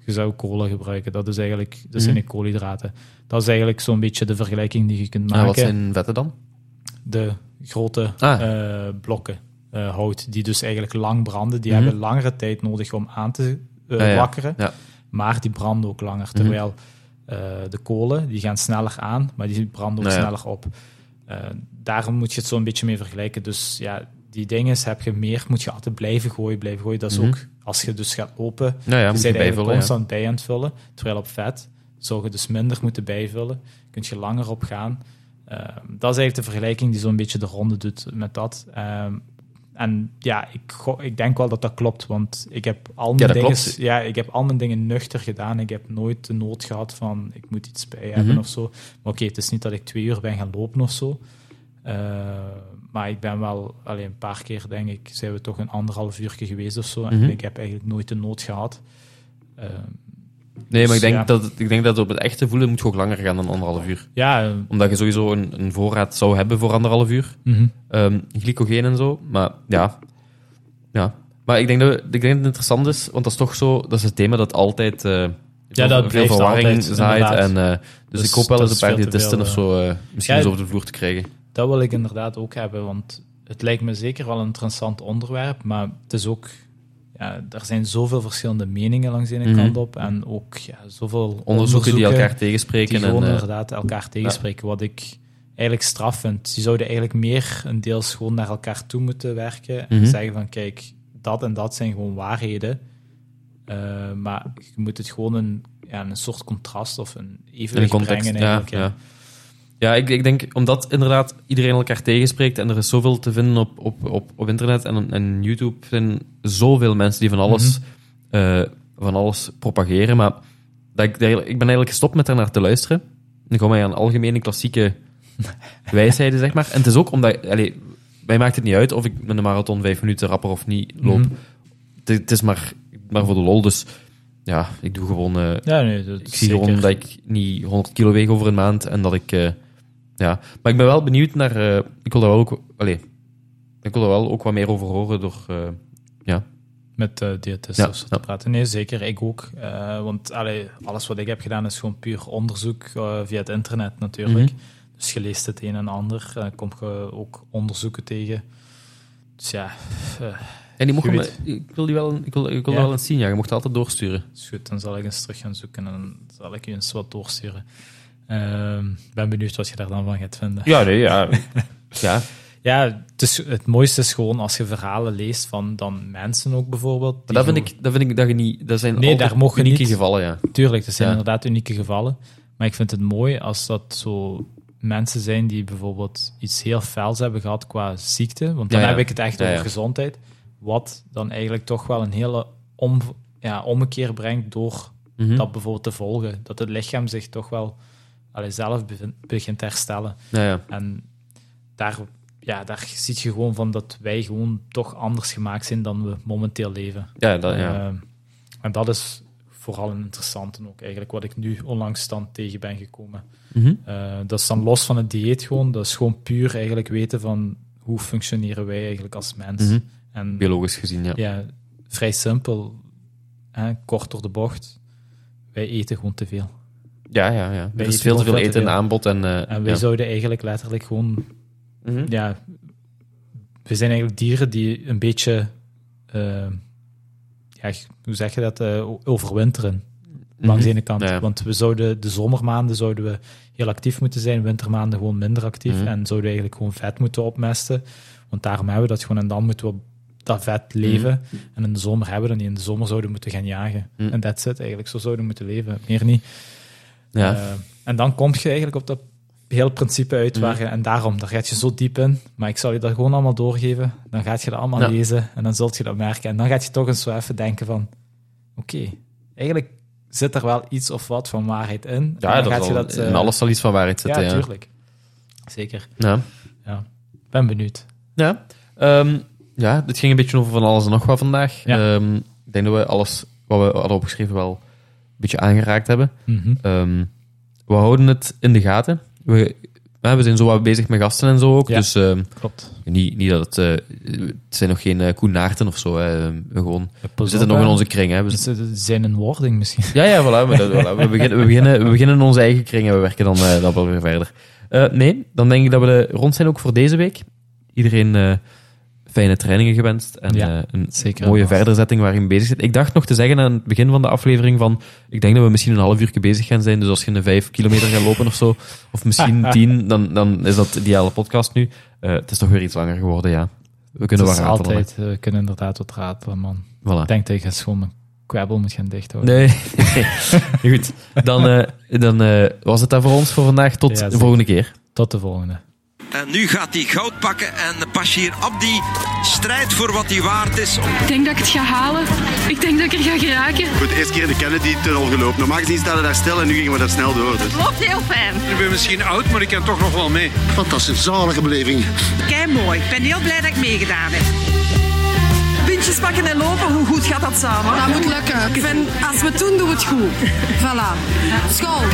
G: Je zou kolen gebruiken. Dat is eigenlijk, dat zijn de koolhydraten. Dat is eigenlijk zo'n beetje de vergelijking die je kunt maken
F: En wat zijn vetten dan?
G: de grote
F: Ah.
G: eh, blokken eh, hout, die dus eigenlijk lang branden. Die
F: Mhm.
G: hebben langere tijd nodig om aan te eh,
F: Ja,
G: wakkeren,
F: Ja.
G: maar die branden ook langer.
F: Mhm.
G: Terwijl eh, de kolen, die gaan sneller aan, maar die branden ook sneller op. Daarom moet je het zo'n beetje mee vergelijken. Dus ja, die dingen heb je meer, moet je altijd blijven gooien, blijven gooien. Dat is
F: Mhm.
G: ook, als je dus gaat lopen,
F: Nou ja,
G: je bent eigenlijk constant bij aan het vullen. Terwijl op vet zou je dus minder moeten bijvullen. Kun je langer op gaan. Ehm, dat is eigenlijk de vergelijking die zo'n beetje de ronde doet met dat. En ja, ik, ik denk wel dat dat klopt, want ik heb al mijn,
F: Ja,
G: dingen,
F: klopt.
G: ja, ik heb al mijn dingen nuchter gedaan. Ik heb nooit de nood gehad van ik moet iets bij hebben
F: Mhm.
G: of zo. Maar oké, het is niet dat ik twee uur ben gaan lopen of zo. Eh, maar ik ben wel, alleen een paar keer denk ik, zijn we toch een anderhalf uurtje geweest of zo. En
F: Mhm.
G: ik heb eigenlijk nooit de nood gehad. Ehm,
F: Nee, maar ik
G: Dus,
F: denk,
G: ja.
F: dat, ik denk dat op het echte voelen moet je ook langer gaan dan anderhalf uur.
G: ja,
F: Omdat je sowieso een, een voorraad zou hebben voor anderhalf uur. Ehm glycogeen en zo. Maar ja. ja. Maar ik denk, dat, ik denk dat het interessant is, want dat is toch zo, dat is het thema dat altijd eh, veel,
G: dat
F: veel verwarring
G: altijd,
F: zaait. En, eh, dus,
G: Dus
F: ik hoop wel
G: dat
F: eens een paar diëtisten of zo eh, misschien
G: Ja,
F: eens over de vloer te krijgen.
G: Dat wil ik inderdaad ook hebben, want het lijkt me zeker wel een interessant onderwerp, maar het is ook, ja, er zijn zoveel verschillende meningen langs de ene
F: Mhm.
G: kant op en ook ja, zoveel
F: Onderzoeken die elkaar tegenspreken.
G: die
F: en, eh,
G: inderdaad elkaar tegenspreken, wat ik eigenlijk straf vind. Die zouden eigenlijk meer een deels gewoon naar elkaar toe moeten werken en
F: Mhm.
G: zeggen van kijk, dat en dat zijn gewoon waarheden, Eh, maar je moet het gewoon een, ja, een soort contrast of een evenwicht
F: context.
G: brengen eigenlijk.
F: ja. Ja ik, ik denk omdat inderdaad iedereen elkaar tegenspreekt en er is zoveel te vinden op, op, op, op internet en, en YouTube zijn zoveel mensen die van alles,
G: Mhm.
F: eh, van alles propageren. Maar dat ik, dat ik ben eigenlijk gestopt met daar naar te luisteren. Ik hou mij aan algemene klassieke wijsheden, zeg maar. En het is ook omdat... Allee, mij maakt het niet uit of ik met een marathon vijf minuten rapper of niet loop.
G: Mhm.
F: Het, het is maar, maar voor de lol, dus ja, ik doe gewoon... eh,
G: Ja, nee, dat
F: ik zie
G: zeker.
F: gewoon dat ik niet 100 kilo weeg over een maand en dat ik. eh, ja. Maar ik ben wel benieuwd naar. eh, ik wil daar wel ook. Allee, ik wil daar wel ook wat meer over horen door. eh,
G: met uh, diëtisten
F: Ja, ja.
G: te praten. Nee, zeker. Ik ook. Eh, want allee, alles wat ik heb gedaan is gewoon puur onderzoek eh, via het internet natuurlijk.
F: Mhm.
G: Dus je leest het een en ander. Dan kom je ook onderzoeken tegen. Dus ja, eh,
F: en die mocht
G: Je
F: me, ik wil die wel, ik wil, ik wil
G: Ja.
F: wel eens zien. Ja, je mocht altijd doorsturen.
G: is goed. Dan zal ik eens terug gaan zoeken en dan zal ik je eens wat doorsturen. Ehm, ben benieuwd wat je daar dan van gaat vinden.
F: Ja, nee, ja. ja.
G: Ja, het, is, het mooiste is gewoon als je verhalen leest van dan mensen ook bijvoorbeeld.
F: Dat vind, ik, dat vind ik dat je niet. Dat zijn
G: Nee, daar mogen
F: unieke
G: niet-
F: gevallen, ja.
G: Tuurlijk, dat zijn
F: Ja.
G: inderdaad unieke gevallen. Maar ik vind het mooi als dat zo mensen zijn die bijvoorbeeld iets heel fels hebben gehad qua ziekte. Want dan
F: Ja, ja.
G: heb ik het echt over gezondheid. Wat dan eigenlijk toch wel een hele om, ja, ommekeer brengt door
F: Mhm.
G: dat bijvoorbeeld te volgen. Dat het lichaam zich toch wel allee, zelf begin- begint te herstellen.
F: ja, ja.
G: En daar, ja, daar zie je gewoon van dat wij gewoon toch anders gemaakt zijn dan we momenteel leven.
F: Ja, dat, ja.
G: Ehm, en dat is vooral een interessante ook eigenlijk, wat ik nu onlangs dan tegen ben gekomen.
F: Mhm.
G: Eh, dat is dan los van het dieet gewoon, dat is gewoon puur eigenlijk weten van hoe functioneren wij eigenlijk als mens.
F: Mhm.
G: En
F: Biologisch gezien, ja.
G: ja, vrij simpel, hè, kort door de bocht, wij eten gewoon te veel.
F: Ja, ja, ja. Er is veel te veel eten
G: te
F: in aanbod. En, eh,
G: En wij
F: ja.
G: zouden eigenlijk letterlijk gewoon
F: Mhm.
G: ja, we zijn eigenlijk dieren die een beetje, eh, ja, hoe zeg je dat, eh, overwinteren. Langs de ene kant.
F: Mhm. Ja.
G: Want we zouden de zomermaanden zouden we heel actief moeten zijn, wintermaanden gewoon minder actief.
F: Mhm.
G: En zouden we eigenlijk gewoon vet moeten opmesten. Want daarom hebben we dat gewoon en dan moeten we dat vet leven. En in de zomer hebben we dat niet. In de zomer zouden we moeten gaan jagen.
F: Mhm.
G: En that's it eigenlijk. Zo zouden we moeten leven. Meer niet.
F: Ja.
G: Eh, en dan kom je eigenlijk op dat heel principe uit. Waar
F: Mhm.
G: je, en daarom, daar gaat je zo diep in. Maar ik zal je dat gewoon allemaal doorgeven. Dan gaat je dat allemaal
F: Ja.
G: lezen. En dan zult je dat merken. En dan gaat je toch eens zo even denken van... Oké, eigenlijk zit er wel iets of wat van waarheid in. En
F: Ja,
G: dan
F: dat
G: gaat
F: zal,
G: je dat,
F: in
G: eh,
F: alles zal iets van waarheid
G: Ja,
F: zitten. Ja,
G: tuurlijk. Zeker.
F: ja.
G: Ja. Ben benieuwd.
F: Ja, Ehm, ja, het ging een beetje over van alles en nog wat vandaag.
G: Ja.
F: Ehm, ik denk dat we alles wat we hadden opgeschreven wel beetje aangeraakt hebben.
G: Mhm.
F: Ehm, we houden het in de gaten. We, we zijn zo wat bezig met gasten en zo ook.
G: Ja.
F: Dus ehm,
G: Klopt.
F: niet, niet dat het... eh, het zijn nog geen uh, Koen Naarten of zo. Hè. We, gewoon, we zitten nog in onze kring. Hè. We
G: Het zijn een wording misschien.
F: ja, ja, voilà. We, beginnen, we, beginnen, we beginnen in onze eigen kring en we werken dan, eh, dan wel weer verder. Eh, nee, dan denk ik dat we de, rond zijn ook voor deze week. Iedereen eh, fijne trainingen gewenst en
G: Ja,
F: eh, een
G: zeker
F: mooie verderzetting waarin je bezig zit. Ik dacht nog te zeggen aan het begin van de aflevering van ik denk dat we misschien een half uur bezig gaan zijn. Dus als je een vijf kilometer gaat lopen of zo, of misschien tien, dan, dan is dat de ideale podcast nu. Eh, het is toch weer iets langer geworden, ja. We kunnen wel ratelen,
G: altijd, eh, we kunnen inderdaad wat ratelen, man.
F: Voilà.
G: Ik denk dat je gewoon mijn kwabbel moet gaan dichthouden.
F: Nee, goed. Dan, dan was het dat voor ons voor vandaag. Tot
G: Ja,
F: de volgende keer.
G: Tot de volgende.
A: En nu gaat hij goud pakken en Bashir Abdi strijdt voor wat hij waard is.
B: Ik denk dat ik het ga halen. Ik denk dat ik er ga geraken.
C: Goed, de eerste keer in de Kennedy-tunnel gelopen. Normaal gezien staan we daar stil en nu gingen we daar snel door. Dus.
B: Loopt heel fijn.
E: Ik ben misschien oud, maar ik kan toch nog wel mee.
H: Fantastisch, zalige beleving.
D: Kei mooi. Ik ben heel blij dat ik meegedaan heb. Pintjes pakken en lopen, hoe goed gaat dat samen?
B: Dat moet lukken. Ik vind, als we het doen, doen we het goed. Voilà. School.